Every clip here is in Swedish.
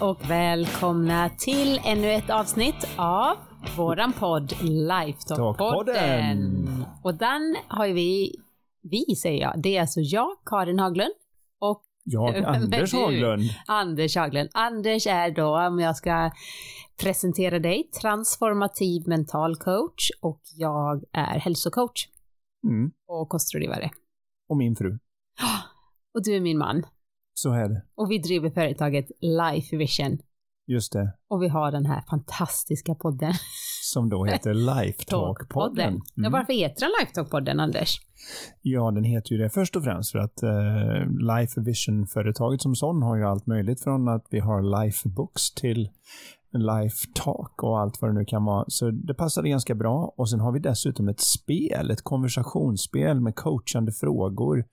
Och välkomna till ännu ett avsnitt av våran podd Lifetalk-podden. Och den har ju vi, vi säger jag, det är alltså jag, Karin Haglund och Jag, Anders? Haglund. Anders Haglund. Anders är då, om jag ska presentera dig, transformativ mental coach och jag är hälsocoach Mm. och kostrådgivare. Och min fru. Och du är min man. Så är det. Och vi driver företaget Life Vision. Just det. Och vi har den här fantastiska podden. Som då heter Lifetalk-podden. Ja, Mm. varför heter den Lifetalk-podden, Anders? Ja, den heter ju det först och främst för att eh, Life Vision-företaget som sån har ju allt möjligt från att vi har Life Books till Life Talk och allt vad det nu kan vara. Så det passade ganska bra. Och sen har vi dessutom ett spel, ett konversationsspel med coachande frågor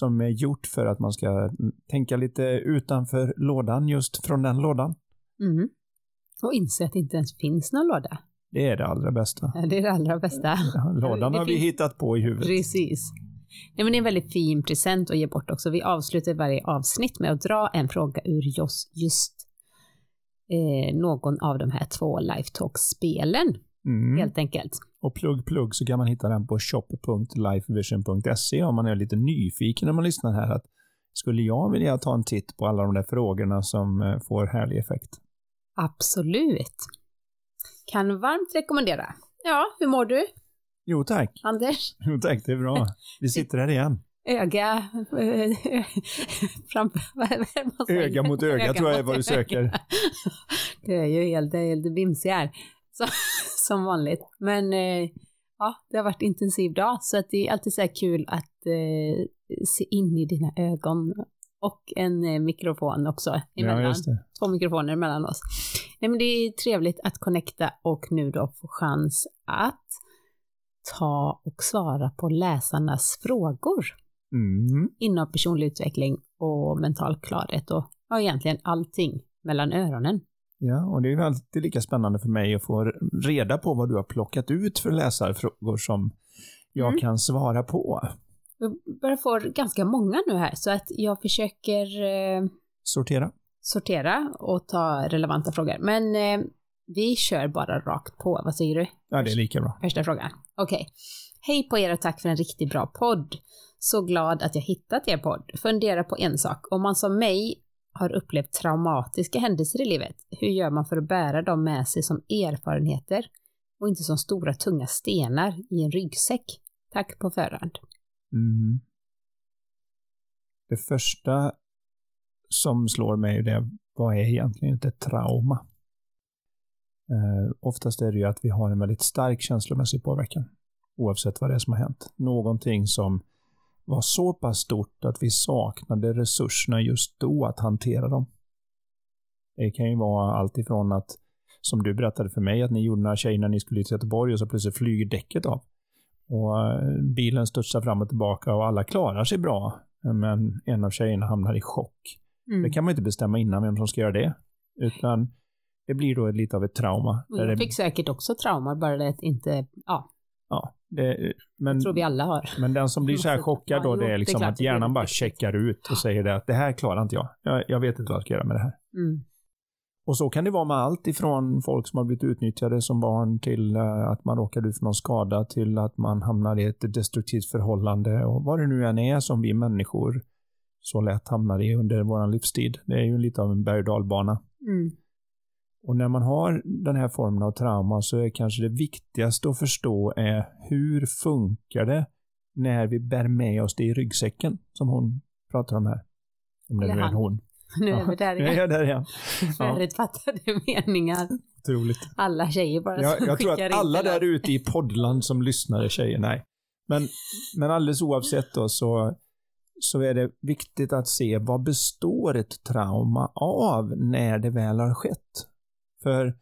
som är gjort för att man ska tänka lite utanför lådan, just från den lådan. Mm. Och inse att det inte ens finns någon låda. Det är det allra bästa. Ja, Det är det allra bästa. Lådan har vi hittat på i huvudet. Precis. Nej, men det är en väldigt fin present att ge bort också. Vi avslutar varje avsnitt med att dra en fråga ur just, just eh, någon av de här två Lifetalk-spelen, Mm. helt enkelt. Och plugg plugg så kan man hitta den på shop.lifevision.se om man är lite nyfiken när man lyssnar här. Att skulle jag vilja ta en titt på alla de där frågorna som eh, får härlig effekt? Absolut. Kan varmt rekommendera. Ja, hur mår du, Jo tack. Anders? Jo tack, det är bra. Vi sitter här igen. Öga eh, framför... Öga mot öga tror jag är vad du söker. öga. Det är ju helt, helt bimsig här. Så, som vanligt. Men eh, ja, det har varit en intensiv dag så att det är alltid så här kul att eh, se in i dina ögon och en eh, mikrofon också emellan. Ja, just det. Två mikrofoner mellan oss. Nej, men det är trevligt att connecta och nu då få chans att ta och svara på läsarnas frågor Mm. inom personlig utveckling och mental klarhet och ja, egentligen allting mellan öronen. Ja, och det är ju alltid lika spännande för mig att få reda på vad du har plockat ut för läsarfrågor som jag Mm. kan svara på. Vi börjar få ganska många nu här så att jag försöker eh, Sortera. sortera och ta relevanta frågor. Men eh, vi kör bara rakt på. Vad säger du? Ja, det är lika bra. Första frågan. Okej. Hej på er och tack för en riktigt bra podd. Så glad att jag hittat er podd. Fundera på en sak. Om man som mig har upplevt traumatiska händelser i livet, hur gör man för att bära dem med sig som erfarenheter och inte som stora tunga stenar i en ryggsäck? Tack på förhand. Mm. Det första som slår mig är det, vad är egentligen ett trauma? Eh, oftast är det ju att vi har en väldigt stark känslomässig påverkan, oavsett vad det är som har hänt. Någonting som var så pass stort att vi saknade resurserna just då att hantera dem. Det kan ju vara allt ifrån att, som du berättade för mig, att ni gjorde några tjejer när ni skulle till Göteborg och så plötsligt flyger däcket av. Och eh, bilen studsar fram och tillbaka och alla klarar sig bra. Men en av tjejerna hamnar i chock. Mm. Det kan man inte bestämma innan vem som ska göra det. Utan det blir då lite av ett trauma. Jag det, fick säkert också traumor, bara det att inte, ja, ja, det, men, tror vi alla har. men den som blir så här chockad då, Ja, jo, det det är är liksom att det hjärnan bara checkar ut och säger det att det här klarar inte jag. jag. Jag vet inte vad jag ska göra med det här. Mm. Och så kan det vara med allt ifrån folk som har blivit utnyttjade som barn till eh, att man råkar ut för någon skada till att man hamnar i ett destruktivt förhållande och vad det nu än är som vi människor så lätt hamnar i under vår livstid. Det är ju lite av en berg och dalbana. Mm. Och när man har den här formen av trauma så är kanske det viktigaste att förstå är hur funkar det när vi bär med oss det i ryggsäcken som hon pratar om här. Om det nu är en hon. Nu är vi där Ja, igen. ja, där är jag. Ja. Förutfattade meningar. Otroligt. Alla tjejer bara Jag, som jag tror att alla det där ute i poddland som lyssnar är tjejer. Nej. Men, men alldeles oavsett då så, så är det viktigt att se vad består ett trauma av när det väl har skett. För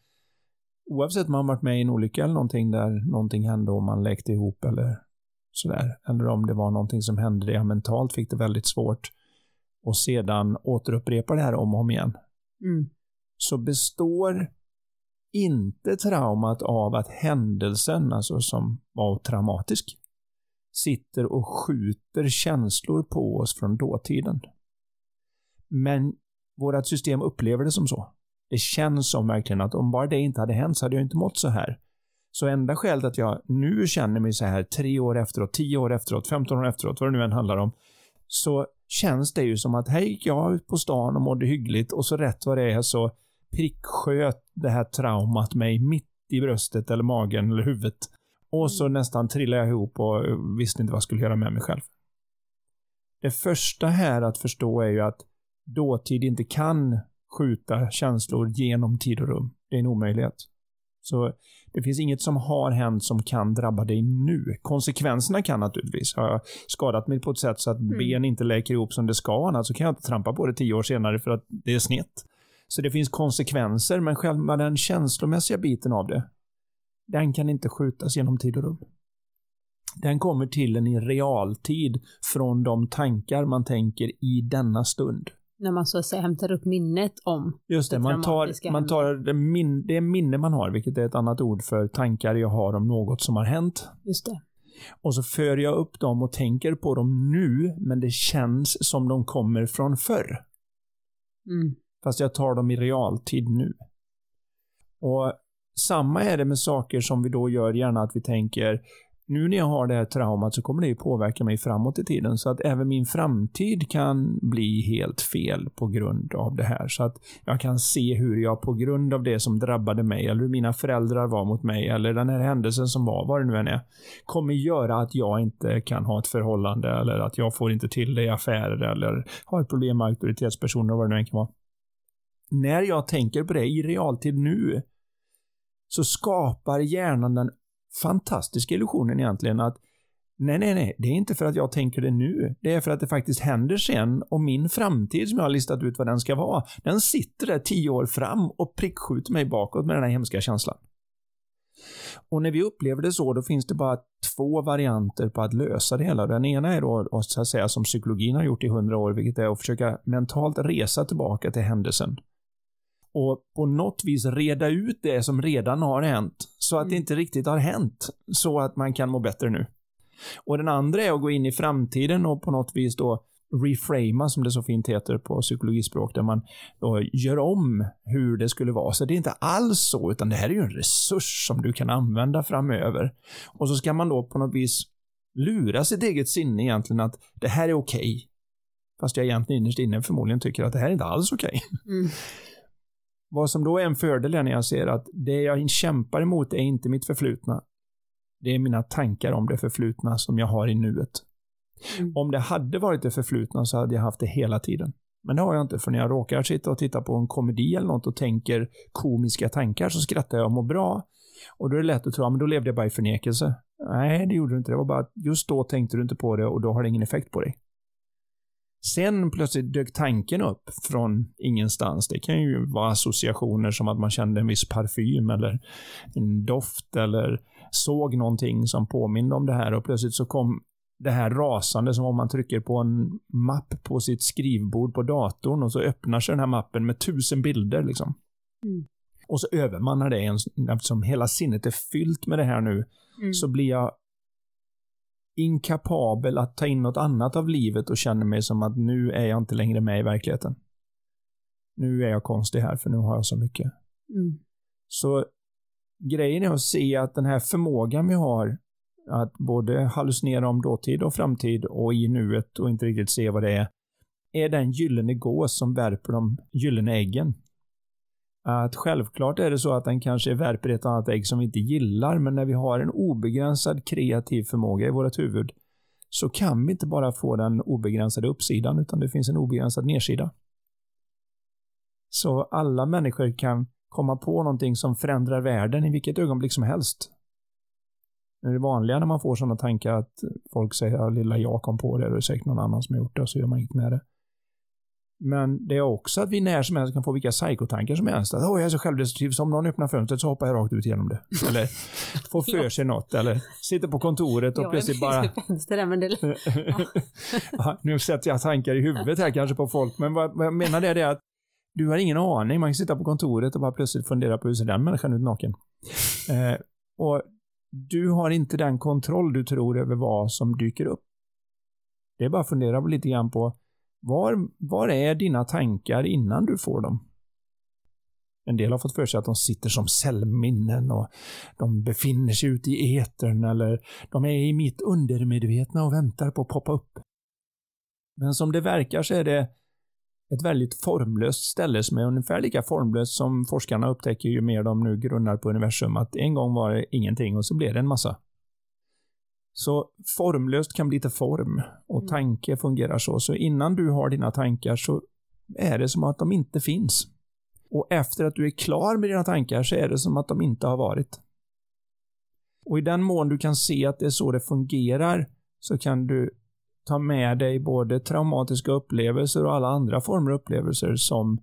oavsett om man varit med i en olycka eller någonting där någonting hände och man läkte ihop eller sådär. Eller om det var någonting som hände där jag mentalt fick det väldigt svårt och sedan återupprepar det här om och om igen Mm. så består inte traumat av att händelsen, alltså som var traumatisk, sitter och skjuter känslor på oss från dåtiden. Men vårt system upplever det som så. Det känns som verkligen att om bara det inte hade hänt så hade jag inte mått så här. Så enda skälet att jag nu känner mig så här tre år efteråt, tio år efteråt, 15 år efteråt, vad det nu än handlar om, så känns det ju som att hej, jag var ute på stan och mådde hyggligt och så rätt vad det är så pricksköt det här traumat mig mitt i bröstet eller magen eller huvudet. Och så nästan trillade jag ihop och visste inte vad jag skulle göra med mig själv. Det första här att förstå är ju att dåtid inte kan skjuta känslor genom tid och rum. Det är en omöjlighet. Så det finns inget som har hänt som kan drabba dig nu. Konsekvenserna kan naturligtvis. Har jag skadat mig på ett sätt så att mm. ben inte läker ihop som det ska, annat så kan jag inte trampa på det tio år senare för att det är snett. Så det finns konsekvenser, men själva den känslomässiga biten av det, den kan inte skjutas genom tid och rum. Den kommer till en i realtid från de tankar man tänker i denna stund. När man så att säga hämtar upp minnet om Just det, det man tar, man tar det, min, det minne man har, vilket är ett annat ord för tankar jag har om något som har hänt. Just det. Och så för jag upp dem och tänker på dem nu, men det känns som de kommer från förr. Mm. Fast jag tar dem i realtid nu. Och samma är det med saker som vi då gör gärna att vi tänker, nu när jag har det här traumat så kommer det ju påverka mig framåt i tiden. Så att även min framtid kan bli helt fel på grund av det här. Så att jag kan se hur jag på grund av det som drabbade mig, eller hur mina föräldrar var mot mig, eller den här händelsen som var, vad det nu än är, kommer göra att jag inte kan ha ett förhållande, eller att jag får inte till det i affärer, eller har problem med auktoritetspersoner, vad det nu än kan vara. När jag tänker på det i realtid nu, så skapar hjärnan den fantastiska illusionen egentligen att nej, nej, nej, det är inte för att jag tänker det nu. Det är för att det faktiskt händer sen och min framtid som jag har listat ut vad den ska vara, den sitter där tio år fram och prickskjuter mig bakåt med den här hemska känslan. Och när vi upplever det så, då finns det bara två varianter på att lösa det hela. Den ena är då, så att säga, som psykologin har gjort i hundra år, vilket är att försöka mentalt resa tillbaka till händelsen och på något vis reda ut det som redan har hänt så att mm. det inte riktigt har hänt så att man kan må bättre nu. Och den andra är att gå in i framtiden och på något vis då reframa, som det så fint heter på psykologispråk, där man då gör om hur det skulle vara. Så det är inte alls så, utan det här är ju en resurs som du kan använda framöver. Och så ska man då på något vis lura sitt eget sinne egentligen att det här är okej. Okay. Fast jag egentligen innerst inne förmodligen tycker att det här är inte alls okej. Okay. Mm. Vad som då är en fördel är när jag ser att det jag kämpar emot är inte mitt förflutna. Det är mina tankar om det förflutna som jag har i nuet. Mm. Om det hade varit det förflutna så hade jag haft det hela tiden. Men det har jag inte, för när jag råkar sitta och titta på en komedi eller något och tänker komiska tankar så skrattar jag och mår bra. Och då är det lätt att tro, att då levde jag bara i förnekelse. Nej, det gjorde du inte. Det var bara att just då tänkte du inte på det och då har det ingen effekt på dig. Sen plötsligt dök tanken upp från ingenstans. Det kan ju vara associationer som att man kände en viss parfym eller en doft eller såg någonting som påminde om det här och plötsligt så kom det här rasande som om man trycker på en mapp på sitt skrivbord på datorn och så öppnar sig den här mappen med tusen bilder liksom. Mm. Och så övermannar det eftersom hela sinnet är fyllt med det här nu, mm. så blir jag inkapabel att ta in något annat av livet och känner mig som att nu är jag inte längre med i verkligheten. Nu är jag konstig här för nu har jag så mycket. Mm. Så grejen är att se att den här förmågan vi har att både hallucinera om dåtid och framtid och i nuet och inte riktigt se vad det är, är den gyllene gås som värper de gyllene äggen att självklart är det så att den kanske värper ett annat ägg som vi inte gillar, men när vi har en obegränsad kreativ förmåga i vårt huvud så kan vi inte bara få den obegränsade uppsidan, utan det finns en obegränsad nedsida. Så alla människor kan komma på någonting som förändrar världen i vilket ögonblick som helst. Det är det vanliga när man får sådana tankar att folk säger att lilla jag kom på det, och det är säkert någon annan som har gjort det, och så gör man inget med det. Men det är också att vi när som helst kan få vilka psykotankar som helst. Att, oh, jag är så självdestruktiv, så om någon öppnar fönstret så hoppar jag rakt ut genom det. Eller får för sig något. Eller sitter på kontoret och plötsligt bara... Fönster, men det... ja, nu sätter jag tankar i huvudet här kanske på folk, men vad, vad jag menar det är att du har ingen aning. Man kan sitta på kontoret och bara plötsligt fundera på hur ser den människan ut naken. Eh, och du har inte den kontroll du tror över vad som dyker upp. Det är bara att fundera lite grann på var, var är dina tankar innan du får dem? En del har fått för sig att de sitter som cellminnen och de befinner sig ute i etern eller de är i mitt undermedvetna och väntar på att poppa upp. Men som det verkar så är det ett väldigt formlöst ställe som är ungefär lika formlöst som forskarna upptäcker ju mer de nu grunnar på universum, att en gång var det ingenting och så blev det en massa. Så formlöst kan bli till form och Mm. tanke fungerar så. Så innan du har dina tankar så är det som att de inte finns. Och efter att du är klar med dina tankar så är det som att de inte har varit. Och i den mån du kan se att det är så det fungerar så kan du ta med dig både traumatiska upplevelser och alla andra former av upplevelser som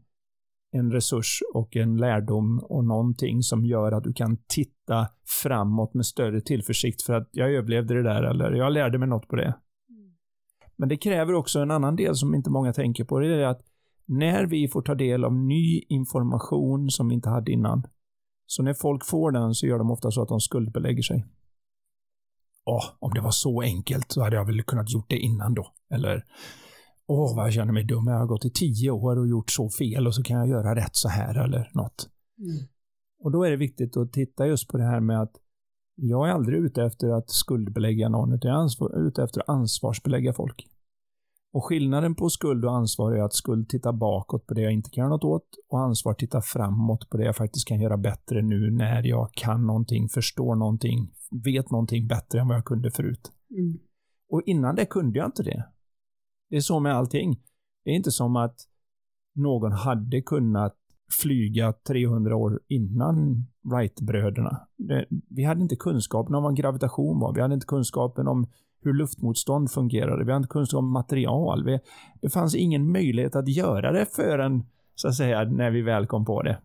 en resurs och en lärdom och någonting som gör att du kan titta framåt med större tillförsikt för att jag överlevde det där eller jag lärde mig något på det. Men det kräver också en annan del som inte många tänker på. Det är att när vi får ta del av ny information som vi inte hade innan, så när folk får den så gör de ofta så att de skuldbelägger sig. Åh, om det var så enkelt så hade jag väl kunnat gjort det innan då. Eller, åh vad jag känner mig dum, jag har gått i tio år och gjort så fel och så kan jag göra rätt så här eller något. Mm. Och då är det viktigt att titta just på det här med att jag är aldrig ute efter att skuldbelägga någon, utan jag är ute efter att ansvarsbelägga folk. Och skillnaden på skuld och ansvar är att skuld tittar bakåt på det jag inte kan göra något åt och ansvar tittar framåt på det jag faktiskt kan göra bättre nu när jag kan någonting, förstår någonting, vet någonting bättre än vad jag kunde förut. Mm. Och innan det kunde jag inte det. Det är så med allting. Det är inte som att någon hade kunnat flyga 300 år innan Wright-bröderna. Vi hade inte kunskapen om vad gravitation var. Vi hade inte kunskapen om hur luftmotstånd fungerade. Vi hade inte kunskap om material. Vi, det fanns ingen möjlighet att göra det förrän, så att säga, när vi väl kom på det.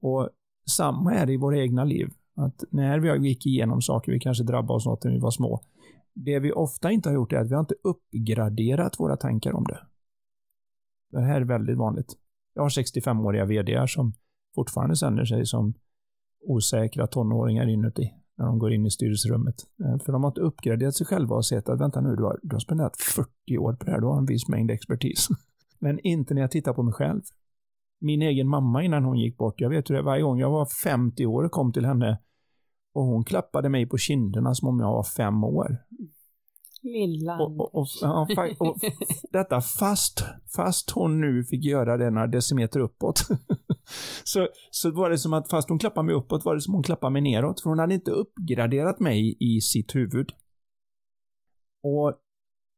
Och samma är det i våra egna liv. Att när vi gick igenom saker, vi kanske drabbade oss något när vi var små. Det vi ofta inte har gjort är att vi har inte uppgraderat våra tankar om det. Det här är väldigt vanligt. Jag har 65-åriga VDR som fortfarande känner sig som osäkra tonåringar inuti när de går in i styrelserummet. Eh, för de har inte uppgraderat sig själva och sett att vänta nu, du har, du har spenderat 40 år på det här, du har en viss mängd expertis. Men inte när jag tittar på mig själv. Min egen mamma innan hon gick bort, jag vet hur det varje gång jag var 50 år och kom till henne och hon klappade mig på kinderna som om jag var fem år. Lilla Och, och, och, och detta fast, fast hon nu fick göra det några decimeter uppåt. så, så var det som att fast hon klappade mig uppåt var det som hon klappade mig neråt. För hon hade inte uppgraderat mig i sitt huvud. Och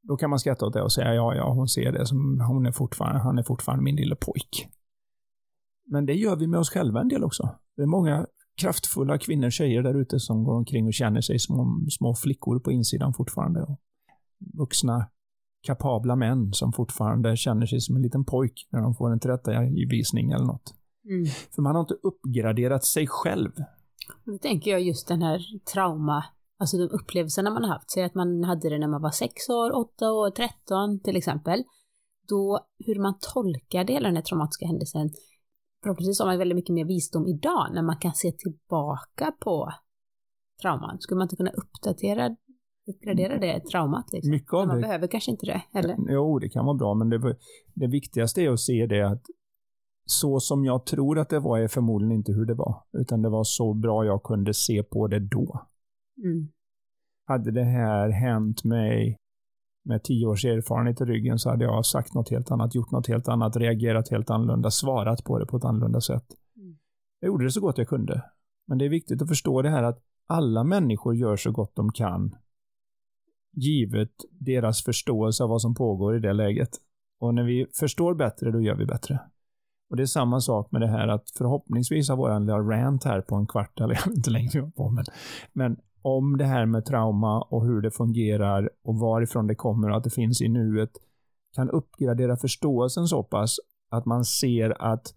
då kan man skratta åt det och säga ja, ja, hon ser det som, hon är fortfarande, han är fortfarande min lille pojk. Men det gör vi med oss själva en del också. Det är många kraftfulla kvinnor, tjejer där ute som går omkring och känner sig som små flickor på insidan fortfarande. Och vuxna, kapabla män som fortfarande känner sig som en liten pojk när de får en tillrättavisning eller något. Mm. För man har inte uppgraderat sig själv. Då tänker jag just den här trauma, alltså de upplevelserna man har haft. Säg att man hade det när man var 6 år, 8 år, 13 till exempel. Då, hur man tolkar hela den här traumatiska händelsen. Förhoppningsvis har man väldigt mycket mer visdom idag när man kan se tillbaka på trauman. Skulle man inte kunna uppdatera, uppgradera det traumat? Liksom? Mycket av man det behöver kanske inte det, eller? Jo, det kan vara bra, men det, det viktigaste är att se det att så som jag tror att det var är förmodligen inte hur det var, utan det var så bra jag kunde se på det då. Mm. Hade det här hänt mig med tio års erfarenhet i ryggen så hade jag sagt något helt annat, gjort något helt annat, reagerat helt annorlunda, svarat på det på ett annorlunda sätt. Mm. Jag gjorde det så gott jag kunde. Men det är viktigt att förstå det här att alla människor gör så gott de kan givet deras förståelse av vad som pågår i det läget. Och när vi förstår bättre, då gör vi bättre. Och det är samma sak med det här att förhoppningsvis har våran lilla rant här på en kvart, eller jag vet inte vi var på, men, men om det här med trauma och hur det fungerar och varifrån det kommer och att det finns i nuet kan uppgradera förståelsen så pass att man ser att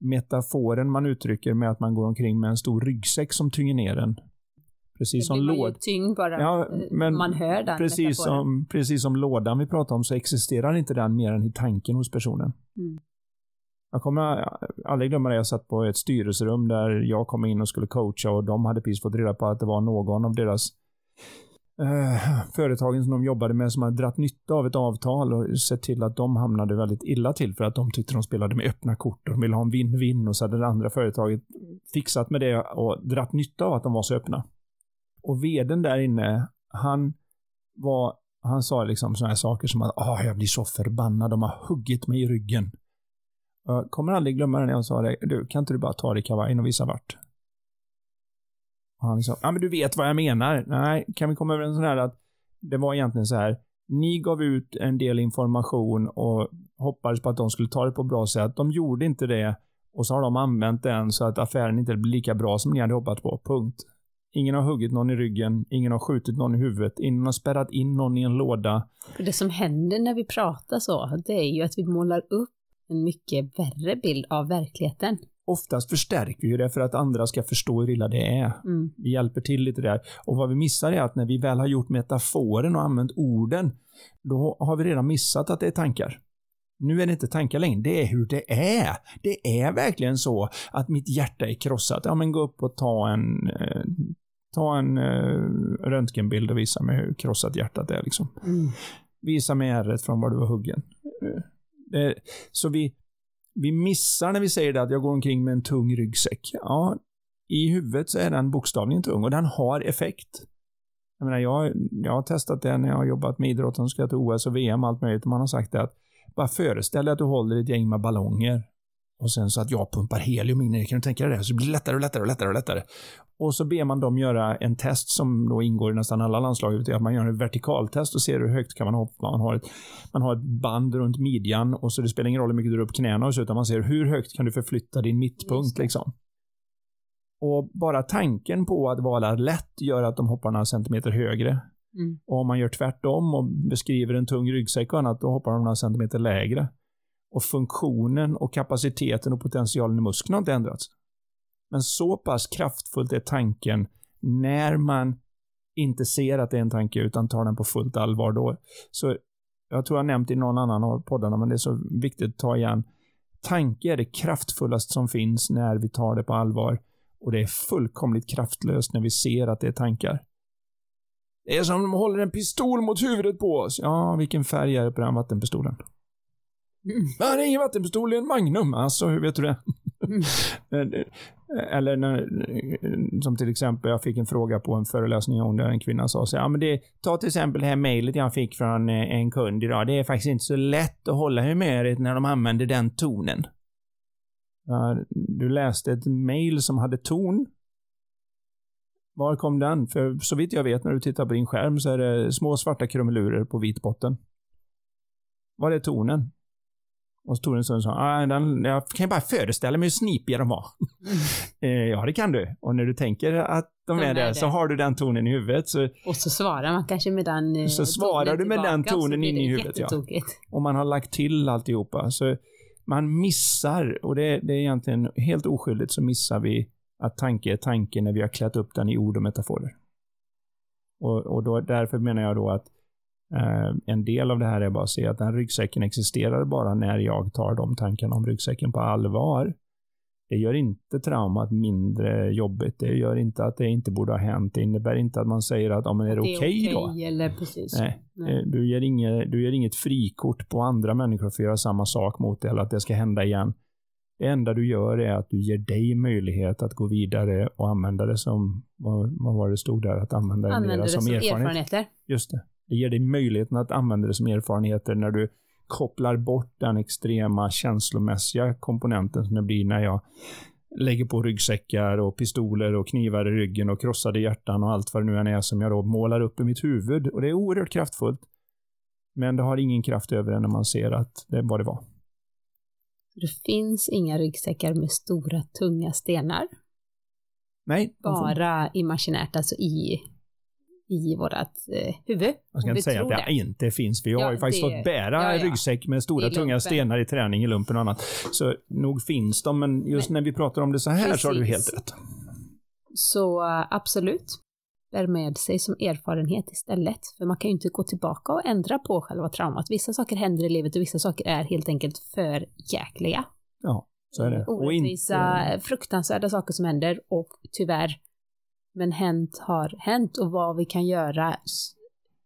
metaforen man uttrycker med att man går omkring med en stor ryggsäck som tynger ner en. Precis som det blir man ju låd. tyngd bara Ja, eh, men man hör den Precis metaforen. som, precis som lådan vi pratade om så existerar inte den mer än i tanken hos personen. Mm. Jag kommer aldrig glömma det. Jag satt på ett styrelserum där jag kom in och skulle coacha och de hade precis fått reda på att det var någon av deras eh, företagen som de jobbade med som hade dratt nytta av ett avtal och sett till att de hamnade väldigt illa till för att de tyckte de spelade med öppna kort och de ville ha en vinn-vinn och så hade det andra företaget fixat med det och dratt nytta av att de var så öppna. Och veden där inne, han var, han sa liksom sådana här saker som att ah, jag blir så förbannad, de har huggit mig i ryggen. Jag kommer aldrig glömma det när jag sa det, du, kan inte du bara ta dig kavajen och visa vart? Och han liksom, ja men du vet vad jag menar. Nej, kan vi komma överens om här att det var egentligen så här, ni gav ut en del information och hoppades på att de skulle ta det på ett bra sätt. De gjorde inte det och så har de använt den så att affären inte blir lika bra som ni hade hoppats på. Punkt. Ingen har huggit någon i ryggen, ingen har skjutit någon i huvudet, ingen har spärrat in någon i en låda. Det som händer när vi pratar så, det är ju att vi målar upp en mycket värre bild av verkligheten. Oftast förstärker vi ju det för att andra ska förstå hur illa det är. Mm. Vi hjälper till lite där. Och vad vi missar är att när vi väl har gjort metaforen och använt orden, då har vi redan missat att det är tankar. Nu är det inte tankar längre, det är hur det är. Det är verkligen så att mitt hjärta är krossat. Ja, men gå upp och ta en, eh, ta en eh, röntgenbild och visa mig hur krossat hjärtat är. Liksom. Mm. Visa mig ärret från var du var huggen. Eh, så vi, vi missar när vi säger det att jag går omkring med en tung ryggsäck. Ja, i huvudet så är den bokstavligen tung och den har effekt. Jag menar, jag, jag har testat det när jag har jobbat med idrotten, ska till OS och VM och allt möjligt. Och man har sagt det att bara föreställ dig att du håller ett gäng med ballonger och sen så att jag pumpar helium in i det. Kan du tänka dig det? Så blir det lättare och lättare och lättare och lättare. Och så ber man dem göra en test som då ingår i nästan alla landslag. Att man gör en vertikaltest och ser hur högt kan man hoppa. Man har ett, man har ett band runt midjan och så det spelar ingen roll hur mycket du drar upp knäna och så, utan man ser hur högt kan du förflytta din mittpunkt liksom. Och bara tanken på att vara lätt gör att de hoppar några centimeter högre. Mm. Och om man gör tvärtom och beskriver en tung ryggsäck och annat, då hoppar de några centimeter lägre. Och funktionen och kapaciteten och potentialen i musklerna har inte ändrats. Men så pass kraftfullt är tanken när man inte ser att det är en tanke utan tar den på fullt allvar då. Så jag tror jag nämnt i någon annan av poddarna, men det är så viktigt att ta igen. Tanke är det kraftfullaste som finns när vi tar det på allvar. Och det är fullkomligt kraftlöst när vi ser att det är tankar. Det är som om de håller en pistol mot huvudet på oss. Ja, vilken färg är det på den vattenpistolen? Mm. Det är ingen vattenpistol, det är en Magnum. Alltså, hur vet du det? Mm. Eller när, som till exempel, jag fick en fråga på en föreläsning om där en kvinna sa så ja men det, ta till exempel det här mejlet jag fick från eh, en kund idag. Det är faktiskt inte så lätt att hålla humöret när de använder den tonen. Du läste ett mejl som hade ton. Var kom den? För så vitt jag vet när du tittar på din skärm så är det små svarta krumelurer på vit botten. Var är tonen? Och så tog en stund och sa, ah, den, jag kan ju bara föreställa mig hur snipiga de var. eh, ja, det kan du. Och när du tänker att de, De är, är det. så har du den tonen i huvudet. Så, Och så svarar man kanske med den eh, Så svarar du med tillbaka, den tonen in i huvudet, ja. och man har lagt till alltihopa. Så man missar, och det, det är egentligen helt oskyldigt, så missar vi att tanke är tanke när vi har klätt upp den i ord och metaforer. Och, och då, därför menar jag då att en del av det här är bara att se att den ryggsäcken existerar bara när jag tar de tankarna om ryggsäcken på allvar. Det gör inte traumat mindre jobbigt. Det gör inte att det inte borde ha hänt. Det innebär inte att man säger att, ja men är det Det är okej då? okej, eller precis. Nej, Nej. Eh, Du ger, inget, du ger inget frikort på andra människor för att göra samma sak mot dig eller att det ska hända igen. Det enda du gör är att du ger dig möjlighet att gå vidare och använda det som, vad, vad var det stod där, att använda det Använder mera det som, som erfarenhet. erfarenheter. Just det. Det ger dig möjligheten att använda det som erfarenheter när du kopplar bort den extrema känslomässiga komponenten som det blir när jag lägger på ryggsäckar och pistoler och knivar i ryggen och krossade hjärtan och allt vad det nu än är som jag då målar upp i mitt huvud. Och det är oerhört kraftfullt. Men det har ingen kraft över det när man ser att det är vad det var. Det finns inga ryggsäckar med stora tunga stenar. Nej, Bara imaginärt, alltså i, i vårt eh, huvud. jag ska inte säga att tror det, inte finns, för jag Ja, har ju faktiskt det- fått bära ja, ja. ryggsäck med stora tunga stenar i träning i lumpen och annat. Så nog finns de, men just Men- när vi pratar om det så här så har du Precis. helt rätt. Så eh, absolut, bär med sig som erfarenhet istället. För man kan ju inte gå tillbaka och ändra på själva traumat. Vissa saker händer i livet och vissa saker är helt enkelt för jäkliga. Ja, så är det. Och Orättvisa, inte, fruktansvärda saker som händer och tyvärr Men hänt har hänt och vad vi kan göra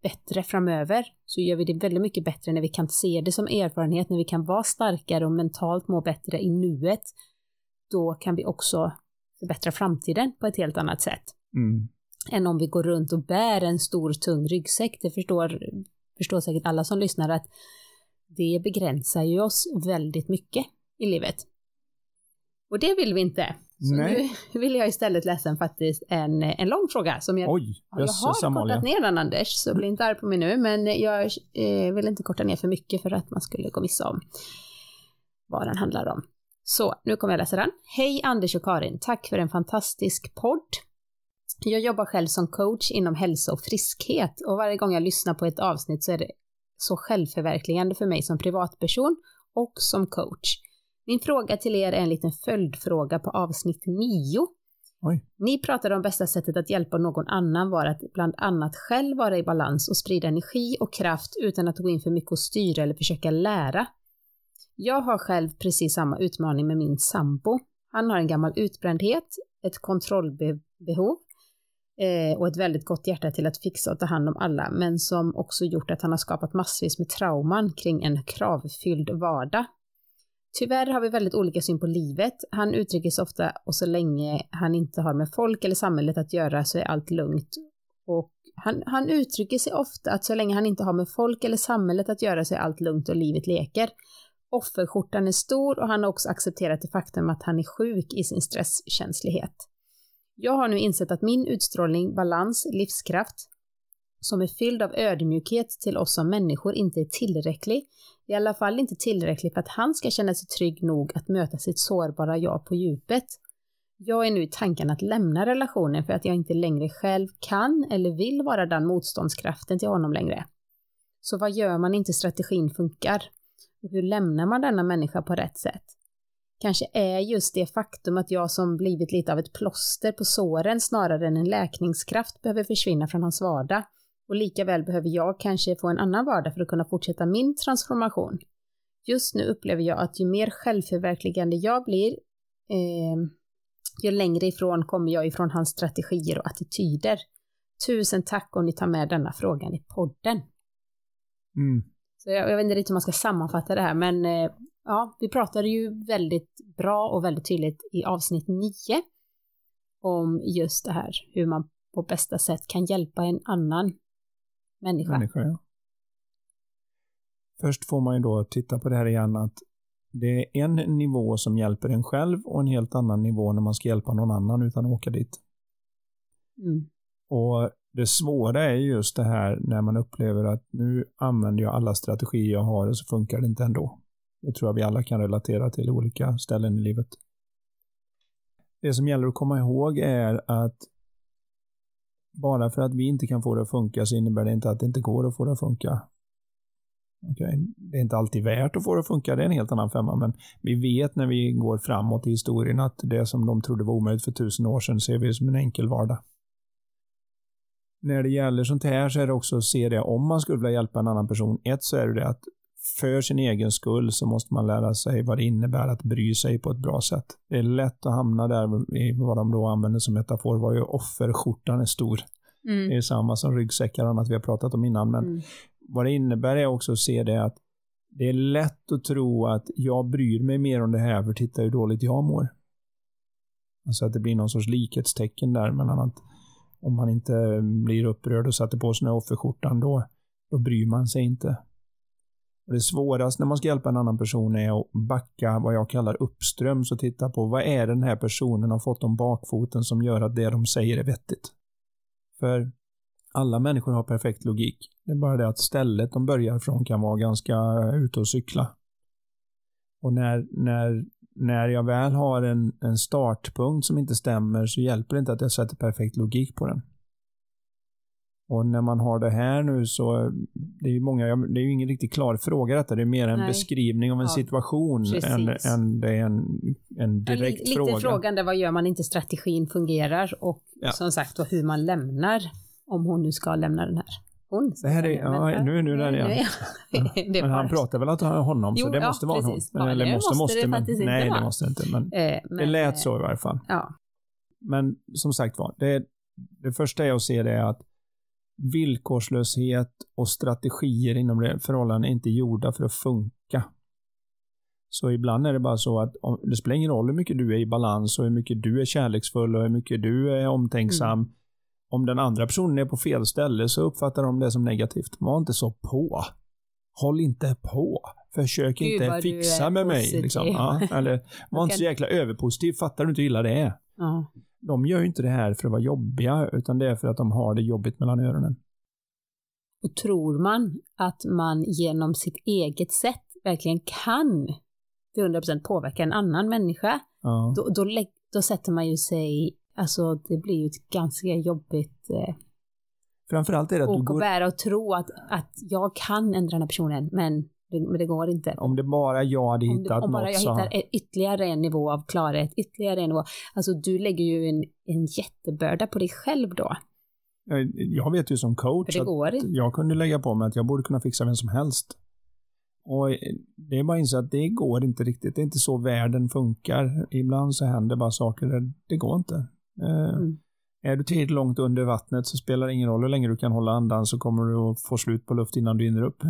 bättre framöver så gör vi det väldigt mycket bättre när vi kan se det som erfarenhet, när vi kan vara starkare och mentalt må bättre i nuet. Då kan vi också förbättra framtiden på ett helt annat sätt. Mm. Än om vi går runt och bär en stor tung ryggsäck. Det förstår, förstår säkert alla som lyssnar att det begränsar ju oss väldigt mycket i livet. Och det vill vi inte. Så Nej. nu vill jag istället läsa en, faktiskt en, en lång fråga som jag, Oj, jag har Amalia. kortat ner den Anders, så bli inte arg på mig nu, men jag eh, vill inte korta ner för mycket för att man skulle gå missa om vad den handlar om. Så, nu kommer jag läsa den. Hej Anders och Karin, tack för en fantastisk podd. Jag jobbar själv som coach inom hälsa och friskhet och varje gång jag lyssnar på ett avsnitt så är det så självförverkligande för mig som privatperson och som coach. Min fråga till er är en liten följdfråga på avsnitt 9. Oj. Ni pratade om bästa sättet att hjälpa någon annan var att bland annat själv vara i balans och sprida energi och kraft utan att gå in för mycket och styra eller försöka lära. Jag har själv precis samma utmaning med min sambo. Han har en gammal utbrändhet, ett kontrollbehov eh, och ett väldigt gott hjärta till att fixa och ta hand om alla, men som också gjort att han har skapat massvis med trauman kring en kravfylld vardag. Tyvärr har vi väldigt olika syn på livet. Han uttrycker sig ofta och så länge han inte har med folk eller samhället att göra så är allt lugnt. Och han, han uttrycker sig ofta att så länge han inte har med folk eller samhället att göra så är allt lugnt och livet leker. Offerskjortan är stor och han har också accepterat det faktum att han är sjuk i sin stresskänslighet. Jag har nu insett att min utstrålning, balans, livskraft, som är fylld av ödmjukhet till oss som människor inte är tillräcklig, i alla fall inte tillräcklig för att han ska känna sig trygg nog att möta sitt sårbara jag på djupet. Jag är nu i tanken att lämna relationen för att jag inte längre själv kan eller vill vara den motståndskraften till honom längre. Så vad gör man inte strategin funkar? Och hur lämnar man denna människa på rätt sätt? Kanske är just det faktum att jag som blivit lite av ett plåster på såren snarare än en läkningskraft behöver försvinna från hans vardag. Och lika väl behöver jag kanske få en annan vardag för att kunna fortsätta min transformation. Just nu upplever jag att ju mer självförverkligande jag blir, eh, ju längre ifrån kommer jag ifrån hans strategier och attityder. Tusen tack om ni tar med denna frågan i podden. Mm. Så jag, jag vet inte riktigt hur man ska sammanfatta det här, men eh, ja, vi pratade ju väldigt bra och väldigt tydligt i avsnitt 9 om just det här, hur man på bästa sätt kan hjälpa en annan människa. Människa, ja. Först får man ju då titta på det här igen att det är en nivå som hjälper en själv och en helt annan nivå när man ska hjälpa någon annan utan att åka dit. Mm. Och det svåra är just det här när man upplever att nu använder jag alla strategier jag har och så funkar det inte ändå. Det tror jag vi alla kan relatera till olika ställen i livet. Det som gäller att komma ihåg är att bara för att vi inte kan få det att funka så innebär det inte att det inte går att få det att funka. Okay. Det är inte alltid värt att få det att funka, det är en helt annan femma, men vi vet när vi går framåt i historien att det som de trodde var omöjligt för tusen år sedan ser vi som en enkel vardag. När det gäller sånt här så är det också att se det om man skulle vilja hjälpa en annan person. Ett så är det det att för sin egen skull så måste man lära sig vad det innebär att bry sig på ett bra sätt. Det är lätt att hamna där i vad de då använder som metafor var ju offerskjortan är stor. Mm. Det är samma som ryggsäckar och annat vi har pratat om innan. Men Mm. vad det innebär är också att se det att det är lätt att tro att jag bryr mig mer om det här för titta hur dåligt jag mår. Alltså att det blir någon sorts likhetstecken där mellan att om man inte blir upprörd och sätter på sig den här offerskjortan då, då bryr man sig inte. Det svåraste när man ska hjälpa en annan person är att backa vad jag kallar uppströms och titta på vad är den här personen har fått om bakfoten som gör att det de säger är vettigt. För alla människor har perfekt logik. Det är bara det att stället de börjar från kan vara ganska eh, ute och cykla. Och när, när, när jag väl har en, en startpunkt som inte stämmer så hjälper det inte att jag sätter perfekt logik på den. Och när man har det här nu så, det är ju många, det är ju ingen riktigt klar fråga detta, det är mer en Nej. beskrivning av en Ja, situation än, än det är en, en Ja, direkt li- lite fråga. frågan där vad gör man inte strategin fungerar och Ja. som sagt hur man lämnar om hon nu ska lämna den här. Hon Det här är- ja, nu är nu där igen. är- det är Men han pratar väl att han honom, så Jo, det ja, måste vara precis. hon. Ja, Eller det måste, måste det men, inte Nej, det måste det inte. Men Eh, det men, lät eh, så i varje fall. Ja. Men som sagt var, det, det första är att se det att villkorslöshet och strategier inom det förhållanden är inte gjorda för att funka. Så ibland är det bara så att om, det spelar ingen roll hur mycket du är i balans och hur mycket du är kärleksfull och hur mycket du är omtänksam. Mm. Om den andra personen är på fel ställe så uppfattar de det som negativt. Var inte så på. Håll inte på. Försök Gud, inte fixa med mig. Liksom. Ja, eller var inte så jäkla överpositiv. Fattar du inte hur illa det är? Ja. De gör ju inte det här för att vara jobbiga, utan det är för att de har det jobbigt mellan öronen. Och tror man att man genom sitt eget sätt verkligen kan till 100% påverka en annan människa, ja. då, då, då, sätter man ju sig, alltså det blir ju ett ganska jobbigt eh, Framförallt är det att du går... och bära och tro att, att jag kan ändra den här personen, men det, men det går inte. Om det bara jag hade hittat något Om bara jag så... hittar ytterligare en nivå av klarhet, ytterligare en nivå. Alltså du lägger ju en, en jättebörda på dig själv då. Jag vet ju som coach att jag kunde lägga på mig att jag borde kunna fixa vem som helst. Och det är bara att inse att det går inte riktigt. Det är inte så världen funkar. Ibland så händer bara saker där det går inte. Eh, mm. Är du tillräckligt långt under vattnet så spelar det ingen roll hur länge du kan hålla andan så kommer du att få slut på luft innan du hinner upp.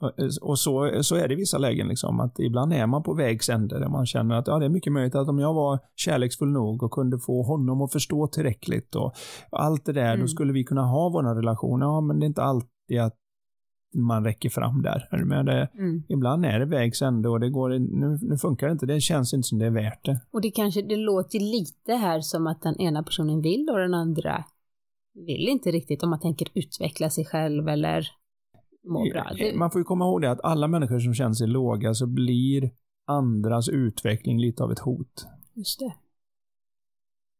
och så, så är det i vissa lägen liksom, att ibland är man på vägs ände där man känner att ja, det är mycket möjligt att om jag var kärleksfull nog och kunde få honom att förstå tillräckligt och allt det där, mm. då skulle vi kunna ha våra relationer. Ja, men det är inte alltid att man räcker fram där. Är du med? Det, mm. Ibland är det vägs ände och det går, nu, nu funkar det inte. Det känns inte som det är värt det. Och det kanske, det låter lite här som att den ena personen vill och den andra vill inte riktigt om man tänker utveckla sig själv eller må bra. Det... Man får ju komma ihåg det att alla människor som känner sig låga så blir andras utveckling lite av ett hot. Just det.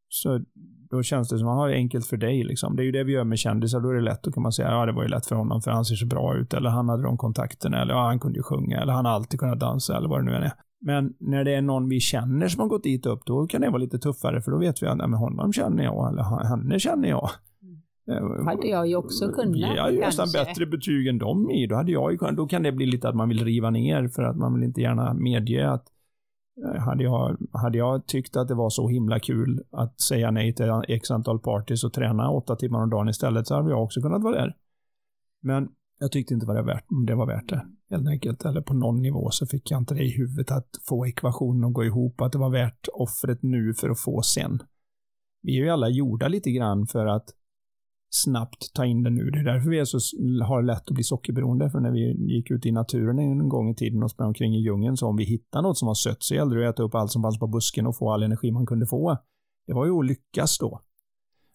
Så då känns det som att man har det enkelt för dig. Liksom. Det är ju det vi gör med kändisar. Då är det lätt. Då kan man säga ja det var ju lätt för honom för han ser så bra ut. Eller han hade de kontakterna. Eller ja, han kunde ju sjunga. Eller han har alltid kunnat dansa. Eller vad det nu än är. Men när det är någon vi känner som har gått dit upp, då kan det vara lite tuffare. För då vet vi att nej, men honom känner jag. Eller henne känner jag. Mm. hade jag ju också kunnat. Jag hade ju nästan bättre betyg än dem i. Då, hade jag ju, då kan det bli lite att man vill riva ner för att man vill inte gärna medge att Eh, Eh, hade jag, hade jag tyckt att det var så himla kul att säga nej till x antal parties och träna åtta timmar om dagen istället så hade jag också kunnat vara där. Men jag tyckte inte det var värt, det var värt det, helt enkelt. Eller på någon nivå så fick jag inte det i huvudet att få ekvationen att gå ihop, att det var värt offret nu för att få sen. Vi är ju alla gjorda lite grann för att snabbt ta in det nu. Det är därför vi är så, har lätt att bli sockerberoende. För när vi gick ut i naturen en gång i tiden och sprang omkring i djungeln, så om vi hittade något som var sött så gällde det att äta upp allt som fanns på busken och få all energi man kunde få. Det var ju att lyckas då.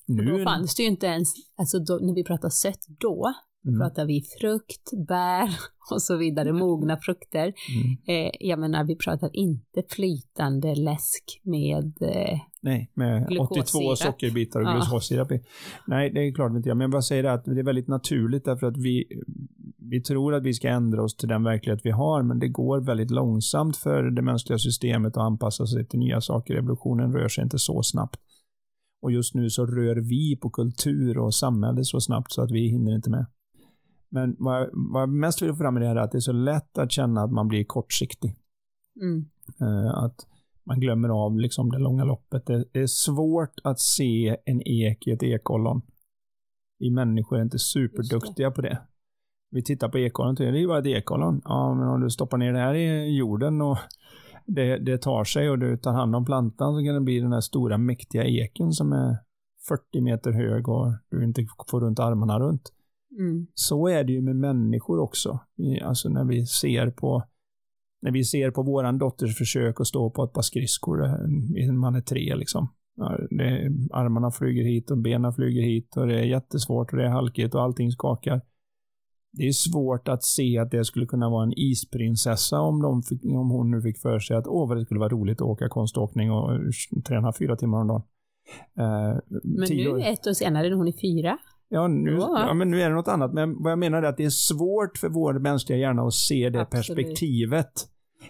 Nu... Då fanns det ju inte ens, alltså då, när vi pratar sött då, Mm. pratar vi frukt, bär och så vidare, mogna frukter. Mm. Eh, jag menar, vi pratar inte flytande läsk med eh, Nej, med glukossirap. 82 sockerbitar och ja. glukossirap i. Nej, det är klart inte jag. Men jag bara säger det att det är väldigt naturligt därför att vi, vi tror att vi ska ändra oss till den verklighet vi har, men det går väldigt långsamt för det mänskliga systemet att anpassa sig till nya saker. Evolutionen rör sig inte så snabbt. Och just nu så rör vi på kultur och samhälle så snabbt så att vi hinner inte med. Men vad jag, vad jag mest vill få fram i det här är att det är så lätt att känna att man blir kortsiktig. Mm. Uh, att man glömmer av liksom det långa loppet. Det, det, är svårt att se en ek i ett ekollon. Vi människor är inte superduktiga det. på det. Vi tittar på ekollon, det är ju bara ett ekollon. Ja, men om du stoppar ner det här i jorden och det, det tar sig och du tar hand om plantan så kan det bli den här stora mäktiga eken som är 40 meter hög och du inte får runt armarna runt. Mm. Så är det ju med människor också. Alltså när vi ser på när vi ser på våran dotters försök att stå på ett par skridskor, eh, man är tre liksom. Det, armarna flyger hit och benen flyger hit och det är jättesvårt och det är halkigt och allting skakar. Det är svårt att se att det skulle kunna vara en isprinsessa om, de fick, om hon nu fick för sig att åh vad det skulle vara roligt att åka konståkning och träna fyra timmar om dagen. Uh, Men nu ett år senare när hon är fyra? Ja nu, ja, men nu är det något annat. Men vad jag menar är att det är svårt för vår mänskliga hjärna att se det Absolut. perspektivet.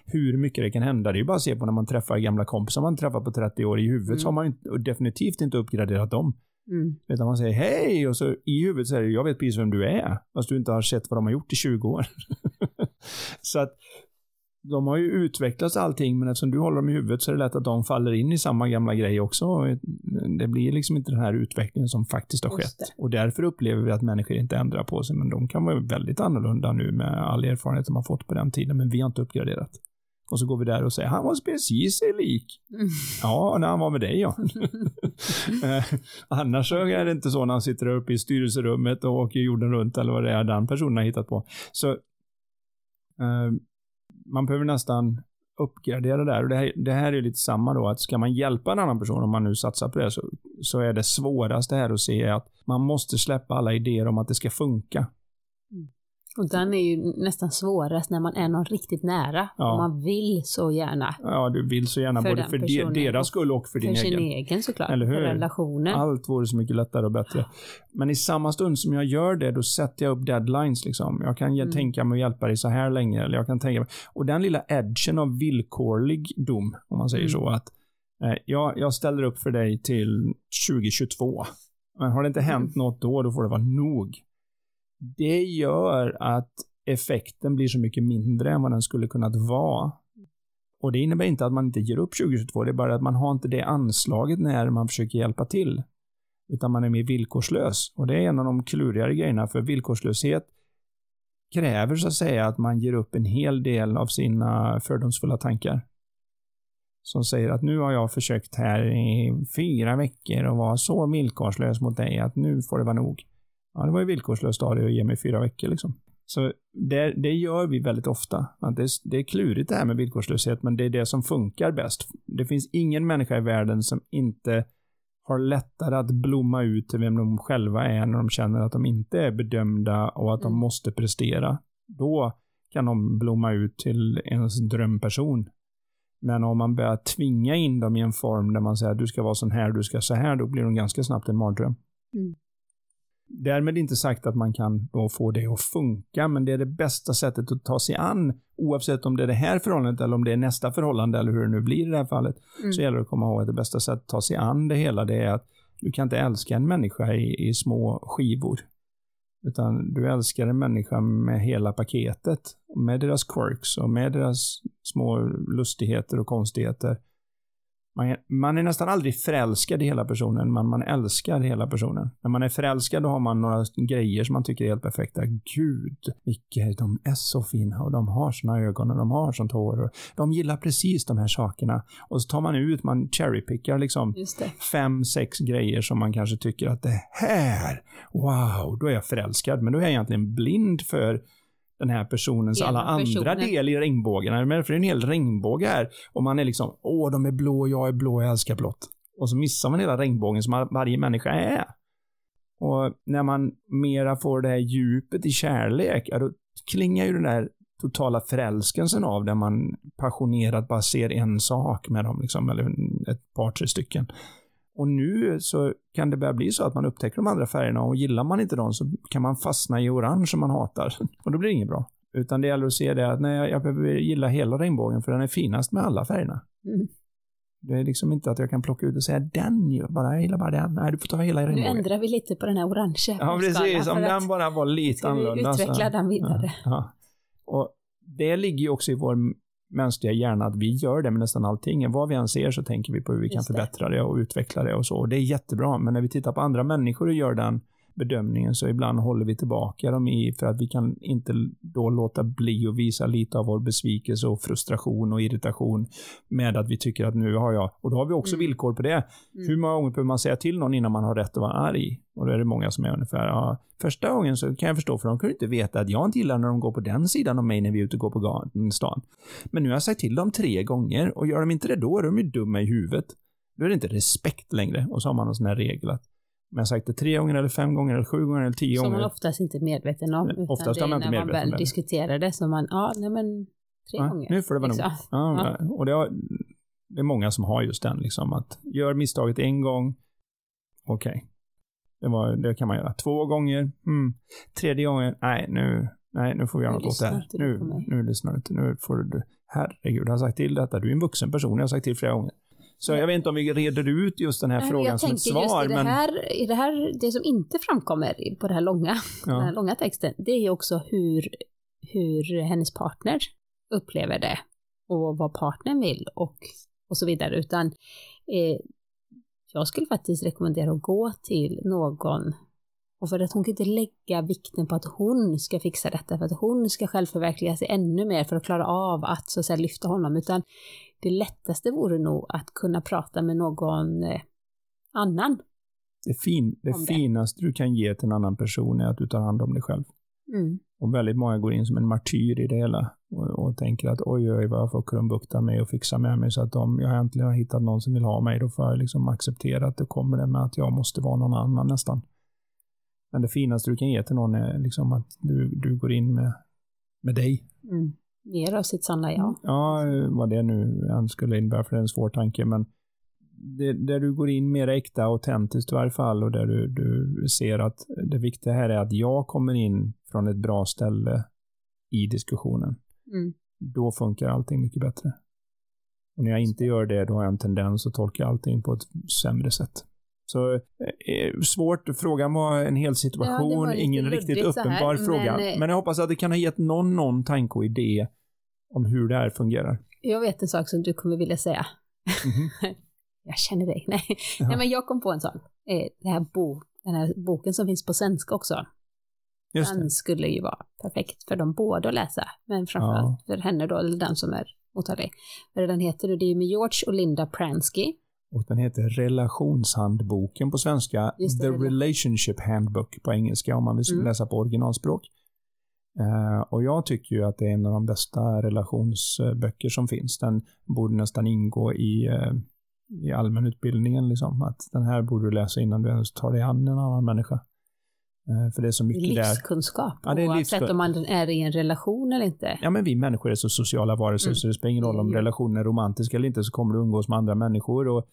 Hur mycket det kan hända. Det är ju bara att se på när man träffar gamla kompisar man träffar på 30 år. I huvudet mm. så har man ju definitivt inte uppgraderat dem. Mm. Utan man säger hej och så i huvudet säger jag vet precis vem du är. Fast du inte har sett vad de har gjort i 20 år. så att de har ju utvecklats allting, men eftersom du håller dem i huvudet så är det lätt att de faller in i samma gamla grej också. Det blir liksom inte den här utvecklingen som faktiskt har skett. Och därför upplever vi att människor inte ändrar på sig, men de kan vara väldigt annorlunda nu med all erfarenhet de har fått på den tiden, men vi har inte uppgraderat. Och så går vi där och säger, han var precis sig lik. Mm. Ja, när han var med dig ja. Eh, Annars så är det inte så när han sitter där uppe i styrelserummet och åker jorden runt eller vad det är den personen har hittat på. Så eh, man behöver nästan uppgradera där. Och det här, det här är lite samma då, att ska man hjälpa en annan person, om man nu satsar på det, så, så är det svåraste här att se att man måste släppa alla idéer om att det ska funka. Och den är ju nästan svårast när man är någon riktigt nära. Ja. Och man vill så gärna. Ja, du vill så gärna För både för de, deras skull och för din För sin egen. egen såklart. Eller hur? För relationen. Allt vore så mycket lättare och bättre. Men i samma stund som jag gör det, då sätter jag upp deadlines. Liksom. Jag kan Mm. tänka mig att hjälpa dig så här länge. Eller jag kan tänka mig, och den lilla edgen av villkorlig dom, om man säger Mm. så, att eh, jag, jag ställer upp för dig till 2022. Men har det inte hänt något då, då får det vara nog. Det gör att effekten blir så mycket mindre än vad den skulle kunnat vara. Och det innebär inte att man inte ger upp 2022, det är bara att man har inte det anslaget när man försöker hjälpa till. Utan man är mer villkorslös. Och det är en av de klurigare grejerna, för villkorslöshet kräver så att säga att man ger upp en hel del av sina fördomsfulla tankar. Som säger att nu har jag försökt här i fyra veckor och vara så villkorslös mot dig att nu får det vara nog. Ja, det var ju villkorslöst av dig att ge mig fyra veckor liksom. Så det, det gör vi väldigt ofta. Det, det är klurigt det här med villkorslöshet, men det är det som funkar bäst. Det finns ingen människa i världen som inte har lättare att blomma ut till vem de själva är när de känner att de inte är bedömda och att de Mm. måste prestera. Då kan de blomma ut till ens drömperson. Men om man börjar tvinga in dem i en form där man säger att du ska vara sån här, du ska så här, då blir de ganska snabbt en mardröm. Mm. Därmed inte sagt att man kan då få det att funka, men det är det bästa sättet att ta sig an, oavsett om det är det här förhållandet eller om det är nästa förhållande eller hur det nu blir i det här fallet, Mm. så gäller det att komma ihåg att det bästa sättet att ta sig an det hela, det är att du kan inte älska en människa i, i små skivor. Utan du älskar en människa med hela paketet. Med deras quirks och med deras små lustigheter och konstigheter. Man är, man är nästan aldrig förälskad i hela personen, men man älskar hela personen. När man är förälskad, då har man några grejer som man tycker är helt perfekta. Gud, vilka, de är så fina och de har såna ögon och de har sånt hår. Och de gillar precis de här sakerna. Och så tar man ut, man cherrypickar liksom fem, sex grejer som man kanske tycker att det här, wow, då är jag förälskad. Men då är jag egentligen blind för den här personens Hela alla andra personen. del i regnbågen. För det är en hel regnbåge här. Och man är liksom, åh, de är blå, jag är blå, jag älskar blått. Och så missar man hela regnbågen som varje människa är. Och när man mera får det här djupet i kärlek, ja, då klingar ju den där totala förälskelsen av där man passionerat bara ser en sak med dem, liksom, eller ett par, tre stycken. Och nu så kan det börja bli så att man upptäcker de andra färgerna och gillar man inte dem så kan man fastna i orange som man hatar. Och då blir det inget bra. Utan det gäller att se det att nej, jag behöver gilla hela regnbågen för den är finast med alla färgerna. Mm. Det är liksom inte att jag kan plocka ut och säga den ju, bara jag gillar bara den. Nej, du får ta hela Nu regnbågen. ändrar vi lite på den här orangea Ja, precis. Om den bara var lite Ska vi annorlunda. så- utveckla den vidare? Ja, ja. Och det ligger ju också i vår mänskliga hjärna att vi gör det med nästan allting. Vad vi än ser så tänker vi på hur vi kan Just det. förbättra det och utveckla det och så. Och det är jättebra, men när vi tittar på andra människor och gör den bedömningen så ibland håller vi tillbaka dem i för att vi kan inte då låta bli att visa lite av vår besvikelse och frustration och irritation med att vi tycker att nu har jag, och då har vi också Mm. villkor på det. Hur många gånger behöver man säga till någon innan man har rätt att vara arg? Och då är det många som är ungefär, ja, första gången så kan jag förstå, för de kunde inte veta att jag inte gillar när de går på den sidan av mig när vi är ute och går på stan. Men nu har jag sagt till dem tre gånger och gör de inte det då är de ju dumma i huvudet. Då är det inte respekt längre. Och så har man en sån här regel att om jag har sagt det tre gånger eller fem gånger eller sju gånger eller tio Som man gånger. oftast inte är medveten om. Utan oftast det är man inte när man väl diskuterar det som man, ja, nej men tre Ja, gånger. nu får det vara nog. liksom. Ja, Och det, har, det är många som har just den liksom att gör misstaget en gång, okej. Det, var, det kan man göra. Två gånger, mm. Tredje gången, nej nu, nej nu får vi göra något åt det här. Nu, nu lyssnar du inte. Nu får du, herregud, jag har sagt till detta. Du är en vuxen person, jag har sagt till flera gånger. Så jag vet inte om vi reder ut just den här Nej, frågan som ett svar, just i det, men i det här, det som inte framkommer på det här långa, den här ja, långa texten, det är ju också hur, hur hennes partner upplever det. och vad partnern vill och, och så vidare, utan eh, jag skulle faktiskt rekommendera att gå till någon och för att hon kan inte lägga vikten på att hon ska fixa detta, för att hon ska självförverkliga sig ännu mer för att klara av att så att säga lyfta honom, utan det lättaste vore nog att kunna prata med någon eh, annan. Det, fin, det, det finaste du kan ge till en annan person är att du tar hand om dig själv. Mm. Och väldigt många går in som en martyr i det hela och, och tänker att oj, oj, vad jag får krumbukta mig och fixa med mig så att om jag äntligen har hittat någon som vill ha mig, då får jag liksom acceptera att det kommer det med att jag måste vara någon annan nästan. Men det finaste du kan ge till någon är liksom att du, du går in med, med dig. Mm. Mer av sitt sanna jag. Ja, vad det nu än skulle innebära, för det är en svår tanke, men det, där du går in mer äkta, autentiskt i varje fall, och där du, du ser att det viktiga här är att jag kommer in från ett bra ställe i diskussionen. Mm. Då funkar allting mycket bättre. Och när jag inte gör det, då har jag en tendens att tolka allting på ett sämre sätt. Så eh, svårt, frågan var en hel situation, ja, ingen riktigt uppenbar här, fråga. Men, eh, men jag hoppas att det kan ha gett någon, någon tanke och idé om hur det här fungerar. Jag vet en sak som du kommer vilja säga. Mm -hmm. jag känner dig. Nej. Nej, men jag kom på en sak. Eh, det här bo, den här boken som finns på svenska också. Just den det. skulle ju vara perfekt för dem båda att läsa. Men framförallt ja. för henne då, eller den som är mottaglig. Vad den heter, det är med George och Linda Pransky. Och den heter Relationshandboken på svenska. The Relationship Handbook på engelska om man vill mm. läsa på originalspråk. Uh, och jag tycker ju att det är en av de bästa relationsböcker som finns. Den borde nästan ingå i, uh, i allmänutbildningen. Liksom. Att den här borde du läsa innan du ens tar dig an en annan människa. Uh, för det är så mycket där. Livskunskap, ja, det är oavsett om man är i en relation eller inte. Ja, men vi människor är så sociala varelser mm. så det spelar ingen roll om relationen är romantisk eller inte så kommer du umgås med andra människor. Och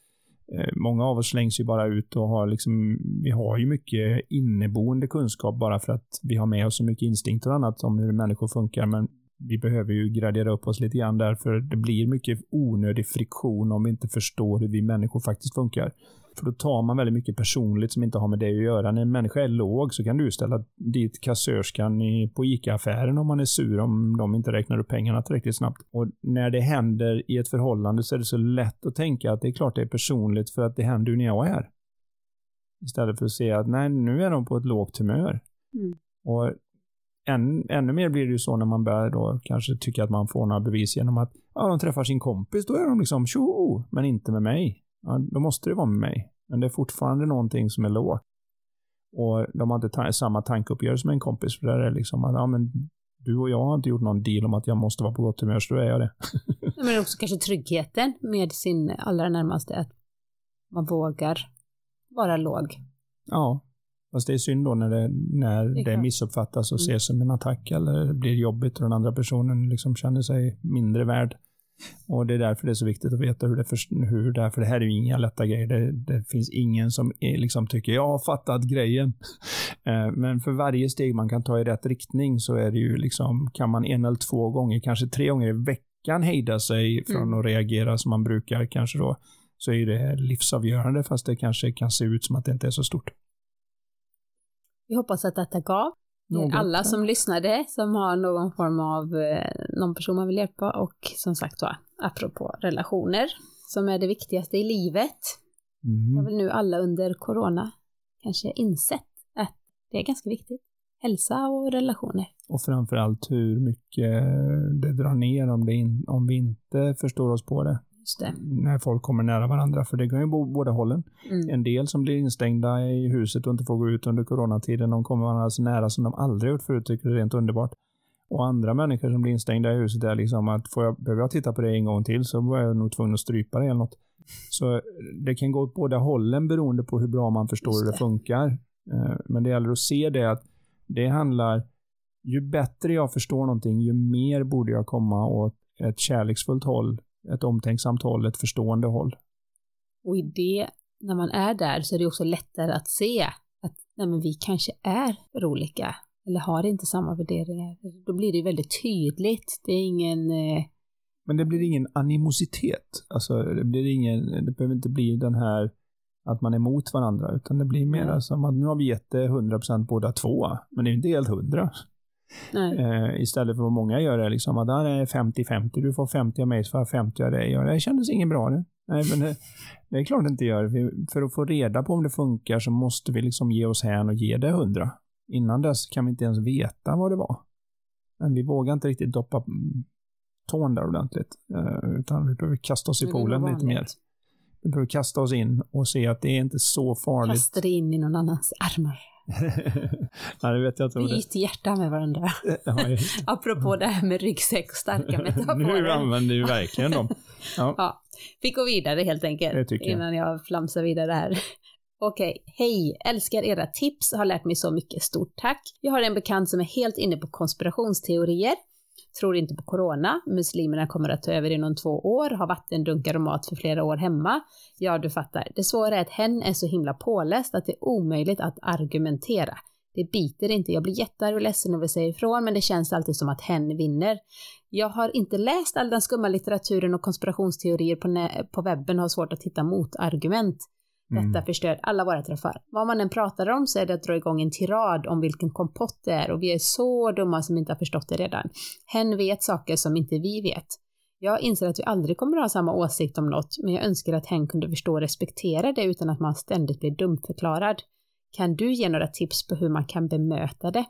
Eh, många av oss slängs ju bara ut och har liksom, vi har ju mycket inneboende kunskap bara för att vi har med oss så mycket instinkter och annat om hur människor funkar, men vi behöver ju gradera upp oss lite grann därför det blir mycket onödig friktion om vi inte förstår hur vi människor faktiskt funkar. För då tar man väldigt mycket personligt som inte har med det att göra. När en människa är låg så kan du ställa dit kassörskan i, på ICA-affären om man är sur om de inte räknar upp pengarna tillräckligt snabbt. Och när det händer i ett förhållande så är det så lätt att tänka att det är klart det är personligt för att det händer ju när jag är. Istället för att se att nej, nu är de på ett lågt humör. Mm. Och än, ännu mer blir det ju så när man börjar då kanske tycka att man får några bevis genom att ja, de träffar sin kompis, då är de liksom tjo, men inte med mig ja, då måste det vara med mig. Men det är fortfarande någonting som är lågt. Och de har inte ta samma tankeuppgörelse med en kompis, för där är det liksom att, ja men du och jag har inte gjort någon deal om att jag måste vara på gott humör, så då är jag det. men också kanske tryggheten med sin allra närmaste, att man vågar vara låg. Ja, fast det är synd då när det, när det, det missuppfattas och mm. ses som en attack eller blir jobbigt och den andra personen liksom känner sig mindre värd. Och det är därför det är så viktigt att veta hur det, för, hur det är, för det här är ju inga lätta grejer. Det, det finns ingen som är, liksom tycker jag har fattat grejen. Eh, men för varje steg man kan ta i rätt riktning så är det ju liksom, kan man en eller två gånger, kanske tre gånger i veckan hejda sig från mm. att reagera som man brukar kanske då, så är det livsavgörande fast det kanske kan se ut som att det inte är så stort. Vi hoppas att detta gav något, alla som lyssnade som har någon form av, eh, någon person man vill hjälpa och som sagt var, apropå relationer, som är det viktigaste i livet. Mm. har väl nu alla under corona kanske insett att det är ganska viktigt. Hälsa och relationer. Och framförallt hur mycket det drar ner om, det in, om vi inte förstår oss på det när folk kommer nära varandra, för det kan ju bo båda hållen. Mm. En del som blir instängda i huset och inte får gå ut under coronatiden, de kommer varandra så nära som de aldrig gjort förut, tycker det är rent underbart. Och andra människor som blir instängda i huset är liksom att får jag, behöver jag titta på det en gång till så är jag nog tvungen att strypa det eller något. Så det kan gå åt båda hållen beroende på hur bra man förstår hur det funkar. Eh, men det gäller att se det att det handlar, ju bättre jag förstår någonting, ju mer borde jag komma åt ett kärleksfullt håll ett omtänksamt håll, ett förstående håll. Och i det, när man är där, så är det också lättare att se att nej, men vi kanske är för olika eller har inte samma värderingar. Då blir det väldigt tydligt. Det är ingen... Eh... Men det blir ingen animositet. Alltså, det blir ingen, det behöver inte bli den här att man är emot varandra, utan det blir mer mm. som att nu har vi gett det 100% båda två, men det är inte helt hundra. Eh, istället för vad många gör är liksom att där är 50-50, du får 50 av mig så får jag 50 av dig. Och det kändes inget bra nu. Nej, men det, det är klart det inte gör. Vi, för att få reda på om det funkar så måste vi liksom ge oss hän och ge det 100. Innan dess kan vi inte ens veta vad det var. Men vi vågar inte riktigt doppa tån där ordentligt. Eh, utan vi behöver kasta oss i poolen lite mer. Vi behöver kasta oss in och se att det är inte så farligt. Kasta dig in i någon annans armar. Nej, det vet jag inte. Byt hjärta med varandra. ja, Apropå det här med ryggsäck och starka metaforer. nu använder du verkligen dem. Ja. ja. Vi går vidare helt enkelt. Innan jag flamsar vidare här. Okej, hej! Älskar era tips, har lärt mig så mycket. Stort tack! Jag har en bekant som är helt inne på konspirationsteorier. Tror inte på corona, muslimerna kommer att ta över inom två år, har vattendunkar och mat för flera år hemma. Ja, du fattar. Det svåra är att hen är så himla påläst att det är omöjligt att argumentera. Det biter inte, jag blir jättearg och ledsen när vi säger ifrån, men det känns alltid som att hen vinner. Jag har inte läst all den skumma litteraturen och konspirationsteorier på, på webben och har svårt att hitta motargument. Detta mm. förstör alla våra träffar. Vad man än pratar om så är det att dra igång en tirad om vilken kompott det är och vi är så dumma som inte har förstått det redan. Hen vet saker som inte vi vet. Jag inser att vi aldrig kommer att ha samma åsikt om något, men jag önskar att hen kunde förstå och respektera det utan att man ständigt blir dumförklarad. Kan du ge några tips på hur man kan bemöta det?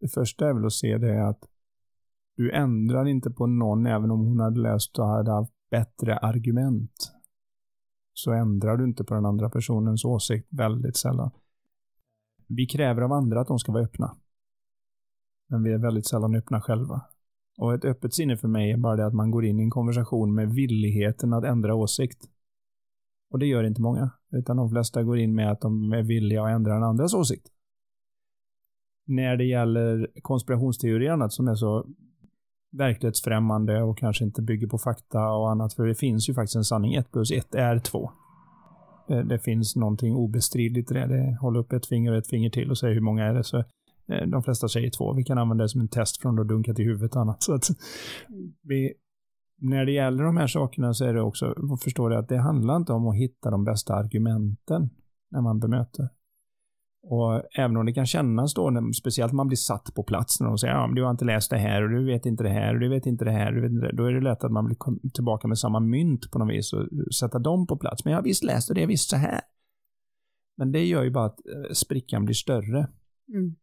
Det första är väl att se det att du ändrar inte på någon även om hon hade läst och hade haft bättre argument så ändrar du inte på den andra personens åsikt väldigt sällan. Vi kräver av andra att de ska vara öppna. Men vi är väldigt sällan öppna själva. Och ett öppet sinne för mig är bara det att man går in i en konversation med villigheten att ändra åsikt. Och det gör inte många, utan de flesta går in med att de är villiga att ändra en andras åsikt. När det gäller konspirationsteorier och annat som är så verklighetsfrämmande och kanske inte bygger på fakta och annat. För det finns ju faktiskt en sanning. 1 plus 1 är 2. Eh, det, finns någonting obestridligt i det. det. Håll upp ett finger och ett finger till och säg hur många är det. Så eh, de flesta säger två. Vi kan använda det som en test från att dunka till huvudet och annat. Så att vi, när det gäller de här sakerna så är det också, förstår det att det handlar inte om att hitta de bästa argumenten när man bemöter. Och även om det kan kännas då, när, speciellt när man blir satt på plats, när de säger ja, du har inte läst det här och du vet inte det här och du vet inte det här. Du vet inte det. Då är det lätt att man blir tillbaka med samma mynt på något vis och sätta dem på plats. Men jag visst läst och det visst så här. Men det gör ju bara att eh, sprickan blir större. Mm.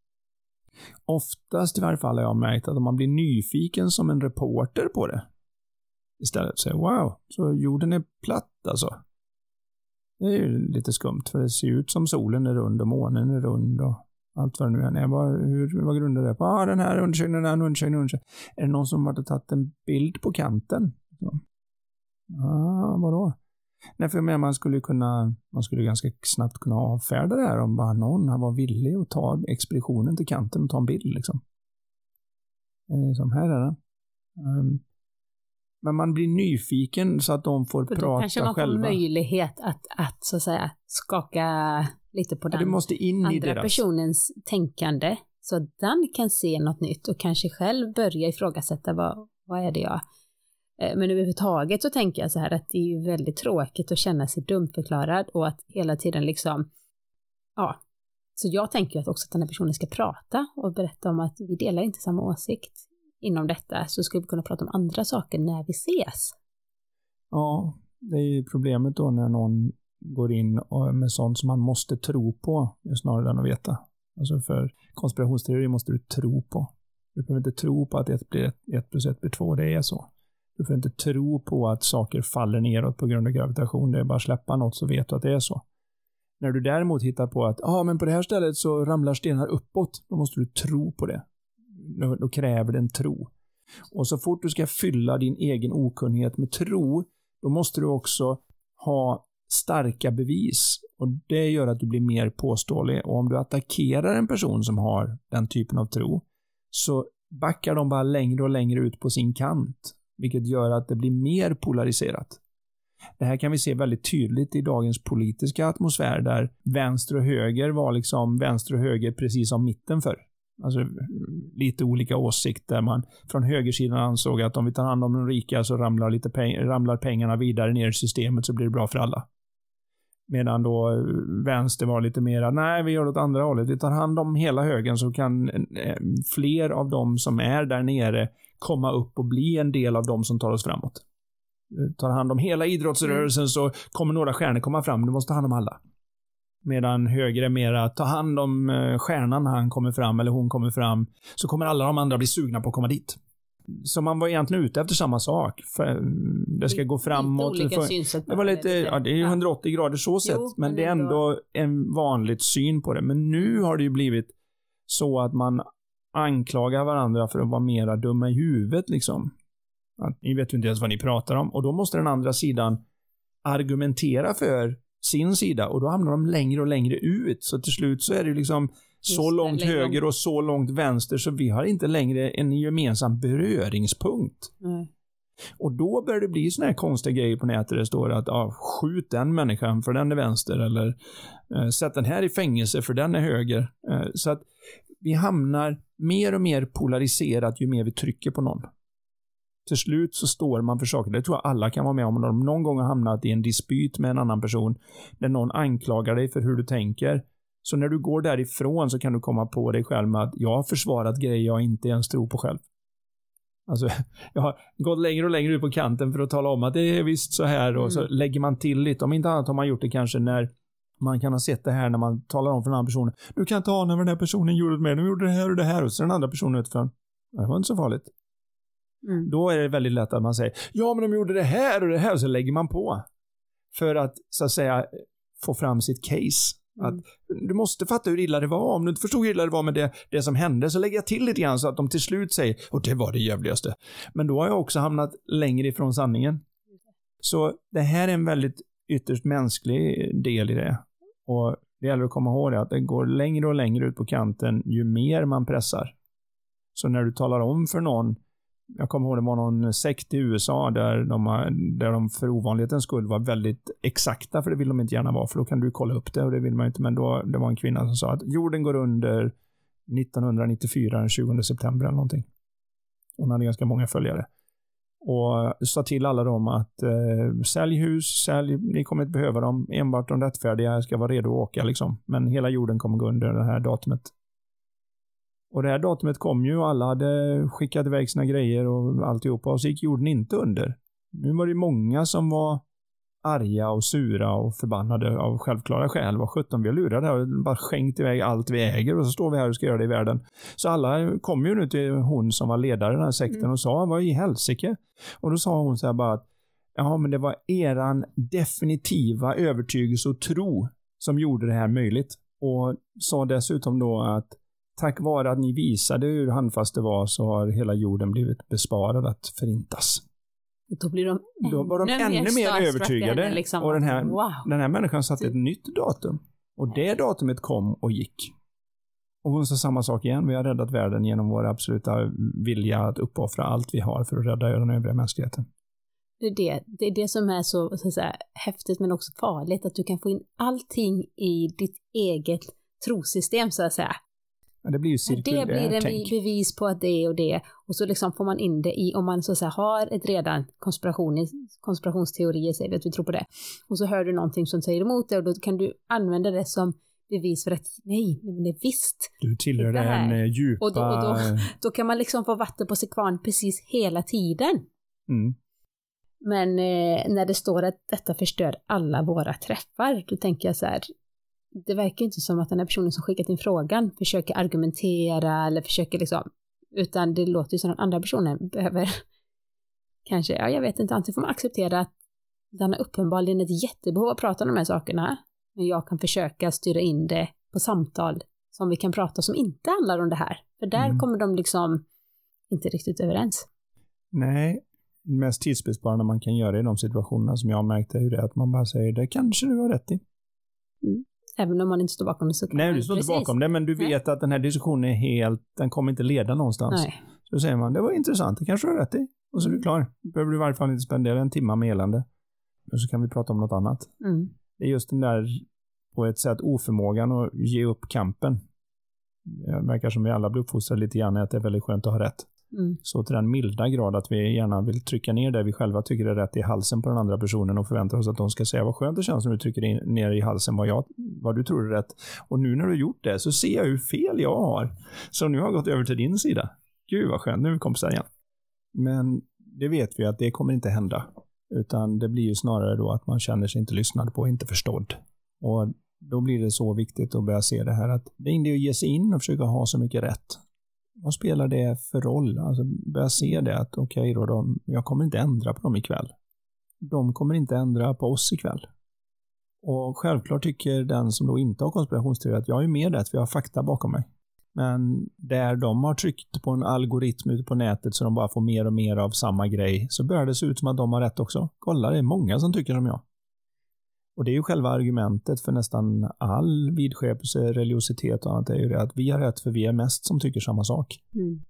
Oftast i varje fall har jag märkt att om man blir nyfiken som en reporter på det, istället säger wow, så jorden är platt alltså. Det är ju lite skumt, för det ser ut som solen är rund och månen är rund och allt vad det nu än är. Vad, hur, vad grundar det på? Ah, den här undersökningen, den här undersökningen, undersökningen. Är det någon som har tagit en bild på kanten? Ja, ah, vadå? Nej, för jag menar, man skulle kunna, man skulle ganska snabbt kunna avfärda det här om bara någon var villig att ta expeditionen till kanten och ta en bild liksom. Som liksom, här är den. Um, men man blir nyfiken så att de får prata själva. Då kanske man får möjlighet att, att så att säga skaka lite på den ja, andra personens tänkande. Så att den kan se något nytt och kanske själv börja ifrågasätta vad, vad är det jag... Eh, men överhuvudtaget så tänker jag så här att det är ju väldigt tråkigt att känna sig dumförklarad och att hela tiden liksom, ja, så jag tänker ju att också att den här personen ska prata och berätta om att vi delar inte samma åsikt inom detta så skulle vi kunna prata om andra saker när vi ses. Ja, det är ju problemet då när någon går in med sånt som man måste tro på snarare än att veta. Alltså för konspirationsteorier måste du tro på. Du behöver inte tro på att 1 blir 1 plus 1 blir 2, det är så. Du får inte tro på att saker faller neråt på grund av gravitation. Det är bara att släppa något så vet du att det är så. När du däremot hittar på att ah, men på det här stället så ramlar stenar uppåt, då måste du tro på det då, då kräver det en tro. Och så fort du ska fylla din egen okunnighet med tro, då måste du också ha starka bevis. Och det gör att du blir mer påståelig. Och om du attackerar en person som har den typen av tro, så backar de bara längre och längre ut på sin kant. Vilket gör att det blir mer polariserat. Det här kan vi se väldigt tydligt i dagens politiska atmosfär där vänster och höger var liksom vänster och höger precis som mitten för. Alltså lite olika åsikter. Man från högersidan ansåg att om vi tar hand om de rika så ramlar, lite peng ramlar pengarna vidare ner i systemet så blir det bra för alla. Medan då eh, vänster var lite mera, nej vi gör det åt andra hållet. Vi tar hand om hela högen så kan eh, fler av dem som är där nere komma upp och bli en del av dem som tar oss framåt. Eh, tar hand om hela idrottsrörelsen mm. så kommer några stjärnor komma fram. Du måste ta hand om alla. Medan höger är mera, ta hand om stjärnan när han kommer fram eller hon kommer fram. Så kommer alla de andra bli sugna på att komma dit. Så man var egentligen ute efter samma sak. Mm, det ska gå framåt. Lite olika synsätt. Det var lite, ja det är ju 180 grader så sett. Jo, men, men det är ändå en vanligt syn på det. Men nu har det ju blivit så att man anklagar varandra för att vara mera dumma i huvudet liksom. Att ni vet ju inte ens vad ni pratar om. Och då måste den andra sidan argumentera för sin sida och då hamnar de längre och längre ut. Så till slut så är det liksom så långt höger och så långt vänster så vi har inte längre en gemensam beröringspunkt. Mm. Och då börjar det bli såna här konstiga grejer på nätet. Det står att ah, skjut den människan för den är vänster eller eh, sätt den här i fängelse för den är höger. Eh, så att vi hamnar mer och mer polariserat ju mer vi trycker på någon. Till slut så står man för saker. Det tror jag alla kan vara med om. Om de någon gång har hamnat i en dispyt med en annan person där någon anklagar dig för hur du tänker så när du går därifrån så kan du komma på dig själv med att jag har försvarat grejer jag inte ens tror på själv. Alltså, jag har gått längre och längre ut på kanten för att tala om att det är visst så här och mm. så lägger man till lite. Om inte annat har man gjort det kanske när man kan ha sett det här när man talar om för den andra personen. Du kan inte ana vad den här personen gjorde med De gjorde det här och det här och så den andra personen utifrån. Det var inte så farligt. Mm. Då är det väldigt lätt att man säger ja men de gjorde det här och det här och så lägger man på. För att så att säga få fram sitt case. Att mm. du måste fatta hur illa det var. Om du inte förstod hur illa det var med det, det som hände så lägger jag till lite grann så att de till slut säger och det var det jävligaste. Men då har jag också hamnat längre ifrån sanningen. Så det här är en väldigt ytterst mänsklig del i det. Och det gäller att komma ihåg det, att det går längre och längre ut på kanten ju mer man pressar. Så när du talar om för någon jag kommer ihåg det var någon sekt i USA där de, där de för ovanlighetens skull var väldigt exakta, för det vill de inte gärna vara, för då kan du kolla upp det och det vill man inte. Men då, det var en kvinna som sa att jorden går under 1994, den 20 september eller någonting. Hon hade ganska många följare. Och sa till alla dem att eh, sälj hus, sälj, ni kommer inte behöva dem, enbart de rättfärdiga ska vara redo att åka liksom. Men hela jorden kommer gå under det här datumet. Och det här datumet kom ju och alla hade skickat iväg sina grejer och alltihopa och så gick jorden inte under. Nu var det många som var arga och sura och förbannade av självklara skäl. Vad sjutton, vi har lurat här och bara skänkt iväg allt vi äger och så står vi här och ska göra det i världen. Så alla kom ju nu till hon som var ledare i den här sekten mm. och sa, vad i helsike? Och då sa hon så här bara att, ja men det var eran definitiva övertygelse och tro som gjorde det här möjligt. Och sa dessutom då att Tack vare att ni visade hur handfast det var så har hela jorden blivit besparad att förintas. Då blir de Då var de ännu, ännu mer övertygade. Liksom, och den här, wow. den här människan satte ett nytt datum. Och det datumet kom och gick. Och hon sa samma sak igen. Vi har räddat världen genom vår absoluta vilja att uppoffra allt vi har för att rädda den övriga mänskligheten. Det är det, det, är det som är så, så säga, häftigt men också farligt, att du kan få in allting i ditt eget trosystem så att säga. Men det blir ju cirkulärt Det blir en bevis på att det är och det. Och så liksom får man in det i, om man så att säga har ett redan konspiration, konspirationsteorier, säger vi att vi tror på det. Och så hör du någonting som säger emot det och då kan du använda det som bevis för att nej, men det är visst. Du tillhör en eh, djupa... Och, då, och då, då, kan man liksom få vatten på sin kvarn precis hela tiden. Mm. Men eh, när det står att detta förstör alla våra träffar, då tänker jag så här, det verkar inte som att den här personen som skickat in frågan försöker argumentera eller försöker liksom, utan det låter ju som den andra personen behöver kanske, ja jag vet inte, antingen får man acceptera att den har uppenbarligen ett jättebehov att prata om de här sakerna, men jag kan försöka styra in det på samtal som vi kan prata som inte handlar om det här. För där mm. kommer de liksom inte riktigt överens. Nej, det mest tidsbesparande man kan göra i de situationerna som jag har märkt är ju det att man bara säger det kanske du har rätt i. Mm. Även om man inte står bakom det så kan Nej, du står inte bakom det, men du vet Nej. att den här diskussionen är helt, den kommer inte leda någonstans. Nej. Så säger man, det var intressant, det kanske du har rätt i. Och så är du klar. Då behöver du i varje fall inte spendera en timme med elände. Och så kan vi prata om något annat. Mm. Det är just den där, på ett sätt, oförmågan att ge upp kampen. Det verkar som vi alla blir uppfostrade lite grann att det är väldigt skönt att ha rätt. Mm. Så till den milda grad att vi gärna vill trycka ner det vi själva tycker är rätt i halsen på den andra personen och förväntar oss att de ska säga vad skönt det känns när du trycker in, ner i halsen vad, jag, vad du tror är rätt. Och nu när du har gjort det så ser jag hur fel jag har. Så nu har jag gått över till din sida. Gud vad skönt, nu är vi kompisar igen. Men det vet vi att det kommer inte hända. Utan det blir ju snarare då att man känner sig inte lyssnad på inte förstådd. Och då blir det så viktigt att börja se det här att det är inte att ge sig in och försöka ha så mycket rätt. Vad spelar det för roll? Alltså börja se det att okej okay då, de, jag kommer inte ändra på dem ikväll. De kommer inte ändra på oss ikväll. Och självklart tycker den som då inte har konspirationsteori att jag är mer rätt för jag har fakta bakom mig. Men där de har tryckt på en algoritm ute på nätet så de bara får mer och mer av samma grej så börjar det se ut som att de har rätt också. Kolla, det är många som tycker som jag. Och det är ju själva argumentet för nästan all vidskepelse, religiositet och annat är ju det att vi har rätt för vi är mest som tycker samma sak. Mm.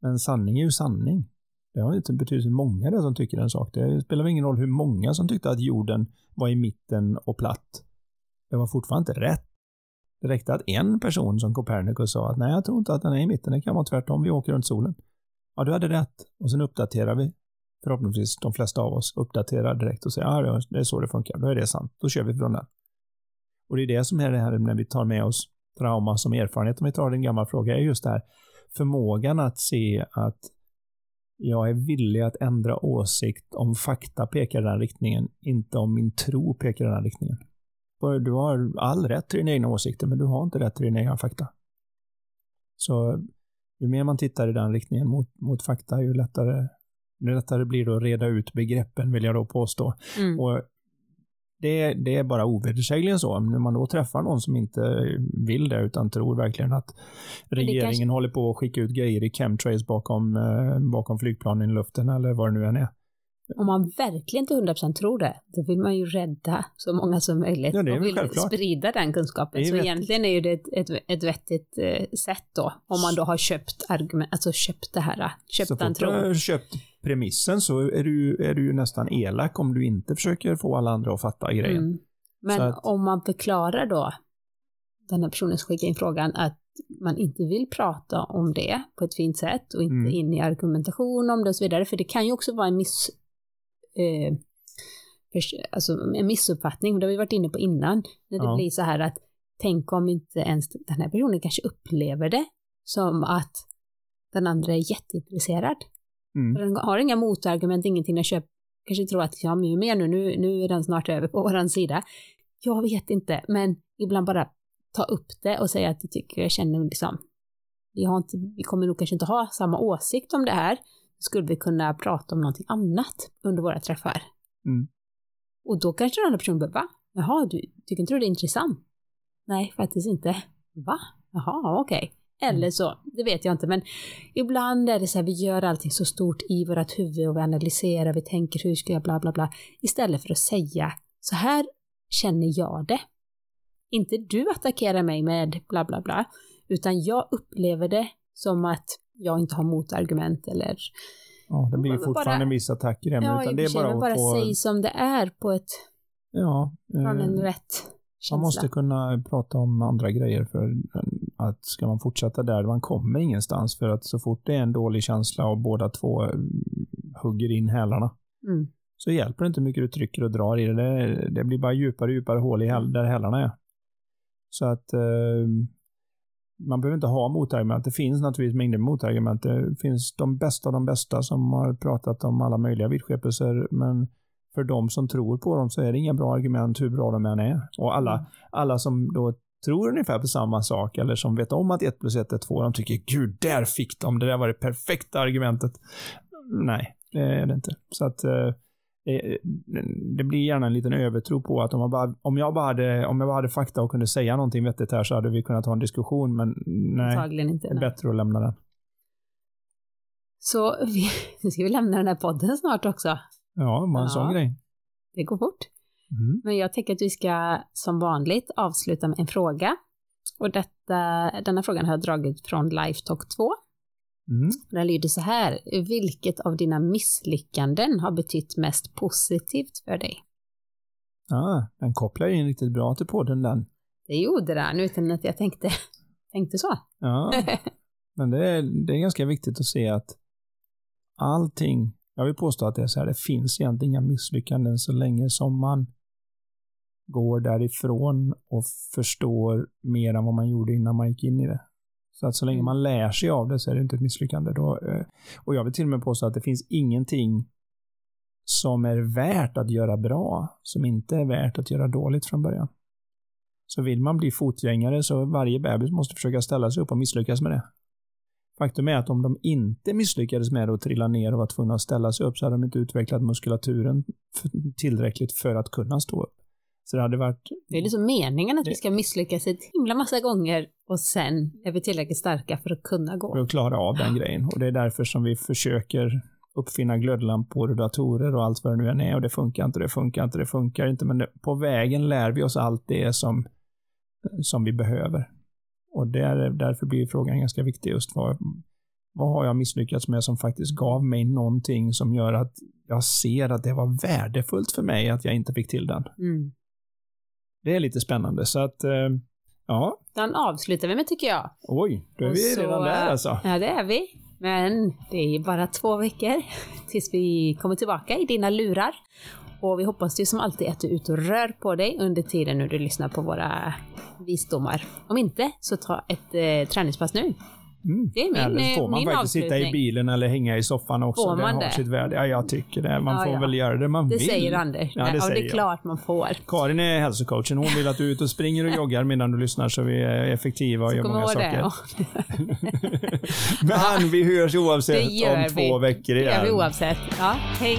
Men sanning är ju sanning. Det har inte betydelse hur många det är som tycker en sak. Det spelar ingen roll hur många som tyckte att jorden var i mitten och platt. Det var fortfarande inte rätt. Det räckte att en person som Copernicus sa att nej, jag tror inte att den är i mitten, det kan vara tvärtom, vi åker runt solen. Ja, du hade rätt. Och sen uppdaterar vi förhoppningsvis de flesta av oss uppdaterar direkt och säger att ah, det är så det funkar, då är det sant, då kör vi från den. Och det är det som är det här när vi tar med oss trauma som erfarenhet, om vi tar en gammal fråga, är just det här förmågan att se att jag är villig att ändra åsikt om fakta pekar i den riktningen, inte om min tro pekar i den riktningen. Du har all rätt till dina egna åsikter, men du har inte rätt till dina egna fakta. Så ju mer man tittar i den riktningen mot, mot fakta, ju lättare lättare blir det att reda ut begreppen, vill jag då påstå. Mm. Och det, det är bara ovedersägligen så. När man då träffar någon som inte vill det, utan tror verkligen att regeringen kanske... håller på att skicka ut grejer i chemtrails bakom, eh, bakom flygplanen i luften, eller vad det nu än är. Om man verkligen till 100% tror det, då vill man ju rädda så många som möjligt ja, och vill självklart. sprida den kunskapen. Så egentligen är ju det ett, ett, ett vettigt eh, sätt då, om man då har köpt argument, alltså köpt det här, köpt så den tron. Köpt premissen så är du, är du ju nästan elak om du inte försöker få alla andra att fatta grejen. Mm. Men att... om man förklarar då, den här personen som skickar in frågan, att man inte vill prata om det på ett fint sätt och inte mm. in i argumentation om det och så vidare, för det kan ju också vara en miss eh, alltså en missuppfattning, det har vi varit inne på innan, när det ja. blir så här att tänk om inte ens den här personen kanske upplever det som att den andra är jätteintresserad. Mm. Den har inga motargument, ingenting att köpa, kanske tror att ja, men ju mer nu, nu, nu är den snart över på våran sida. Jag vet inte, men ibland bara ta upp det och säga att jag tycker jag känner liksom, vi, har inte, vi kommer nog kanske inte ha samma åsikt om det här, skulle vi kunna prata om någonting annat under våra träffar. Mm. Och då kanske den andra personen bara, va? Jaha, du tycker inte du det är intressant? Nej, faktiskt inte. Va? Jaha, okej. Okay. Eller mm. så, det vet jag inte, men ibland är det så här, vi gör allting så stort i vårt huvud och vi analyserar, vi tänker hur ska jag bla bla bla, istället för att säga så här känner jag det. Inte du attackerar mig med bla bla bla, utan jag upplever det som att jag inte har motargument eller... Ja, det blir ju fortfarande en viss attack i det. Ja, utan det är bara att bara få... säg som det är på ett... Ja. Från en eh, rätt känsla. Man måste kunna prata om andra grejer för att ska man fortsätta där, man kommer ingenstans för att så fort det är en dålig känsla och båda två eh, hugger in hälarna mm. så hjälper det inte mycket du trycker och drar i det. Det, det blir bara djupare och djupare hål i häl, där hälarna är. Så att eh, man behöver inte ha motargument. Det finns naturligtvis mängder motargument. Det finns de bästa av de bästa som har pratat om alla möjliga vidskepelser, men för de som tror på dem så är det inga bra argument hur bra de än är. Och alla, mm. alla som då tror ungefär på samma sak eller som vet om att 1 plus 1 är 2, de tycker gud, där fick de, det där var det perfekta argumentet. Nej, det är det inte. Så att eh, det blir gärna en liten övertro på att om, man bara, om, jag bara hade, om jag bara hade fakta och kunde säga någonting vettigt här så hade vi kunnat ha en diskussion, men nej. Inte. Är bättre att lämna den. Så vi, nu ska vi lämna den här podden snart också. Ja, en ja. sån grej. Det går fort. Mm. Men jag tänker att vi ska som vanligt avsluta med en fråga. Och detta, denna frågan har jag dragit från Lifetalk 2. Mm. Den lyder så här. Vilket av dina misslyckanden har betytt mest positivt för dig? Ja, den kopplar in riktigt bra till podden den. Det gjorde den utan att jag tänkte, tänkte så. Ja. Men det är, det är ganska viktigt att se att allting, jag vill påstå att det är så här, det finns egentligen inga misslyckanden så länge som man går därifrån och förstår mer än vad man gjorde innan man gick in i det. Så att så länge Mm. man lär sig av det så är det inte ett misslyckande. Då, eh, och jag vill till och med påstå att det finns ingenting som är värt att göra bra, som inte är värt att göra dåligt från början. Så vill man bli fotgängare så varje bebis måste försöka ställa sig upp och misslyckas med det. Faktum är att om de inte misslyckades med och trilla ner och var tvungna att ställa sig upp så hade de inte utvecklat muskulaturen tillräckligt för att kunna stå upp. Så det hade varit... Det är liksom meningen att vi Det- ska misslyckas ett himla massa gånger och sen är vi tillräckligt starka för att kunna för gå. att klara av den grejen. Och det är därför som vi försöker uppfinna glödlampor och datorer och allt vad det nu än är. Och det funkar inte, det funkar inte, det funkar inte. Men det, på vägen lär vi oss allt det som, som vi behöver. Och där, därför blir frågan ganska viktig just vad, vad har jag misslyckats med som faktiskt gav mig någonting som gör att jag ser att det var värdefullt för mig att jag inte fick till den. Mm. Det är lite spännande. Så att, eh, ja, Den avslutar vi med tycker jag. oj, då är Och vi så, redan där alltså. Ja, det är vi. Men det är bara två veckor tills vi kommer tillbaka i dina lurar. Och vi hoppas ju som alltid att du är ute och rör på dig under tiden när du lyssnar på våra visdomar. Om inte, så ta ett eh, träningspass nu. Mm. Det är min, Eller så får eh, man faktiskt sitta i avslutning. bilen eller hänga i soffan också. Får det man har det? sitt värde. Ja, jag tycker det. Man Ja, får ja. väl göra det man Det vill. säger Anders. Ja, det Nej, och det säger är jag. klart man får. Karin är hälsocoachen. Hon vill att du är ute och springer och joggar medan du lyssnar så vi är effektiva och Så gör många saker. det. Men vi hörs Det oavsett om två veckor Det gör vi igen. oavsett. Ja, hej.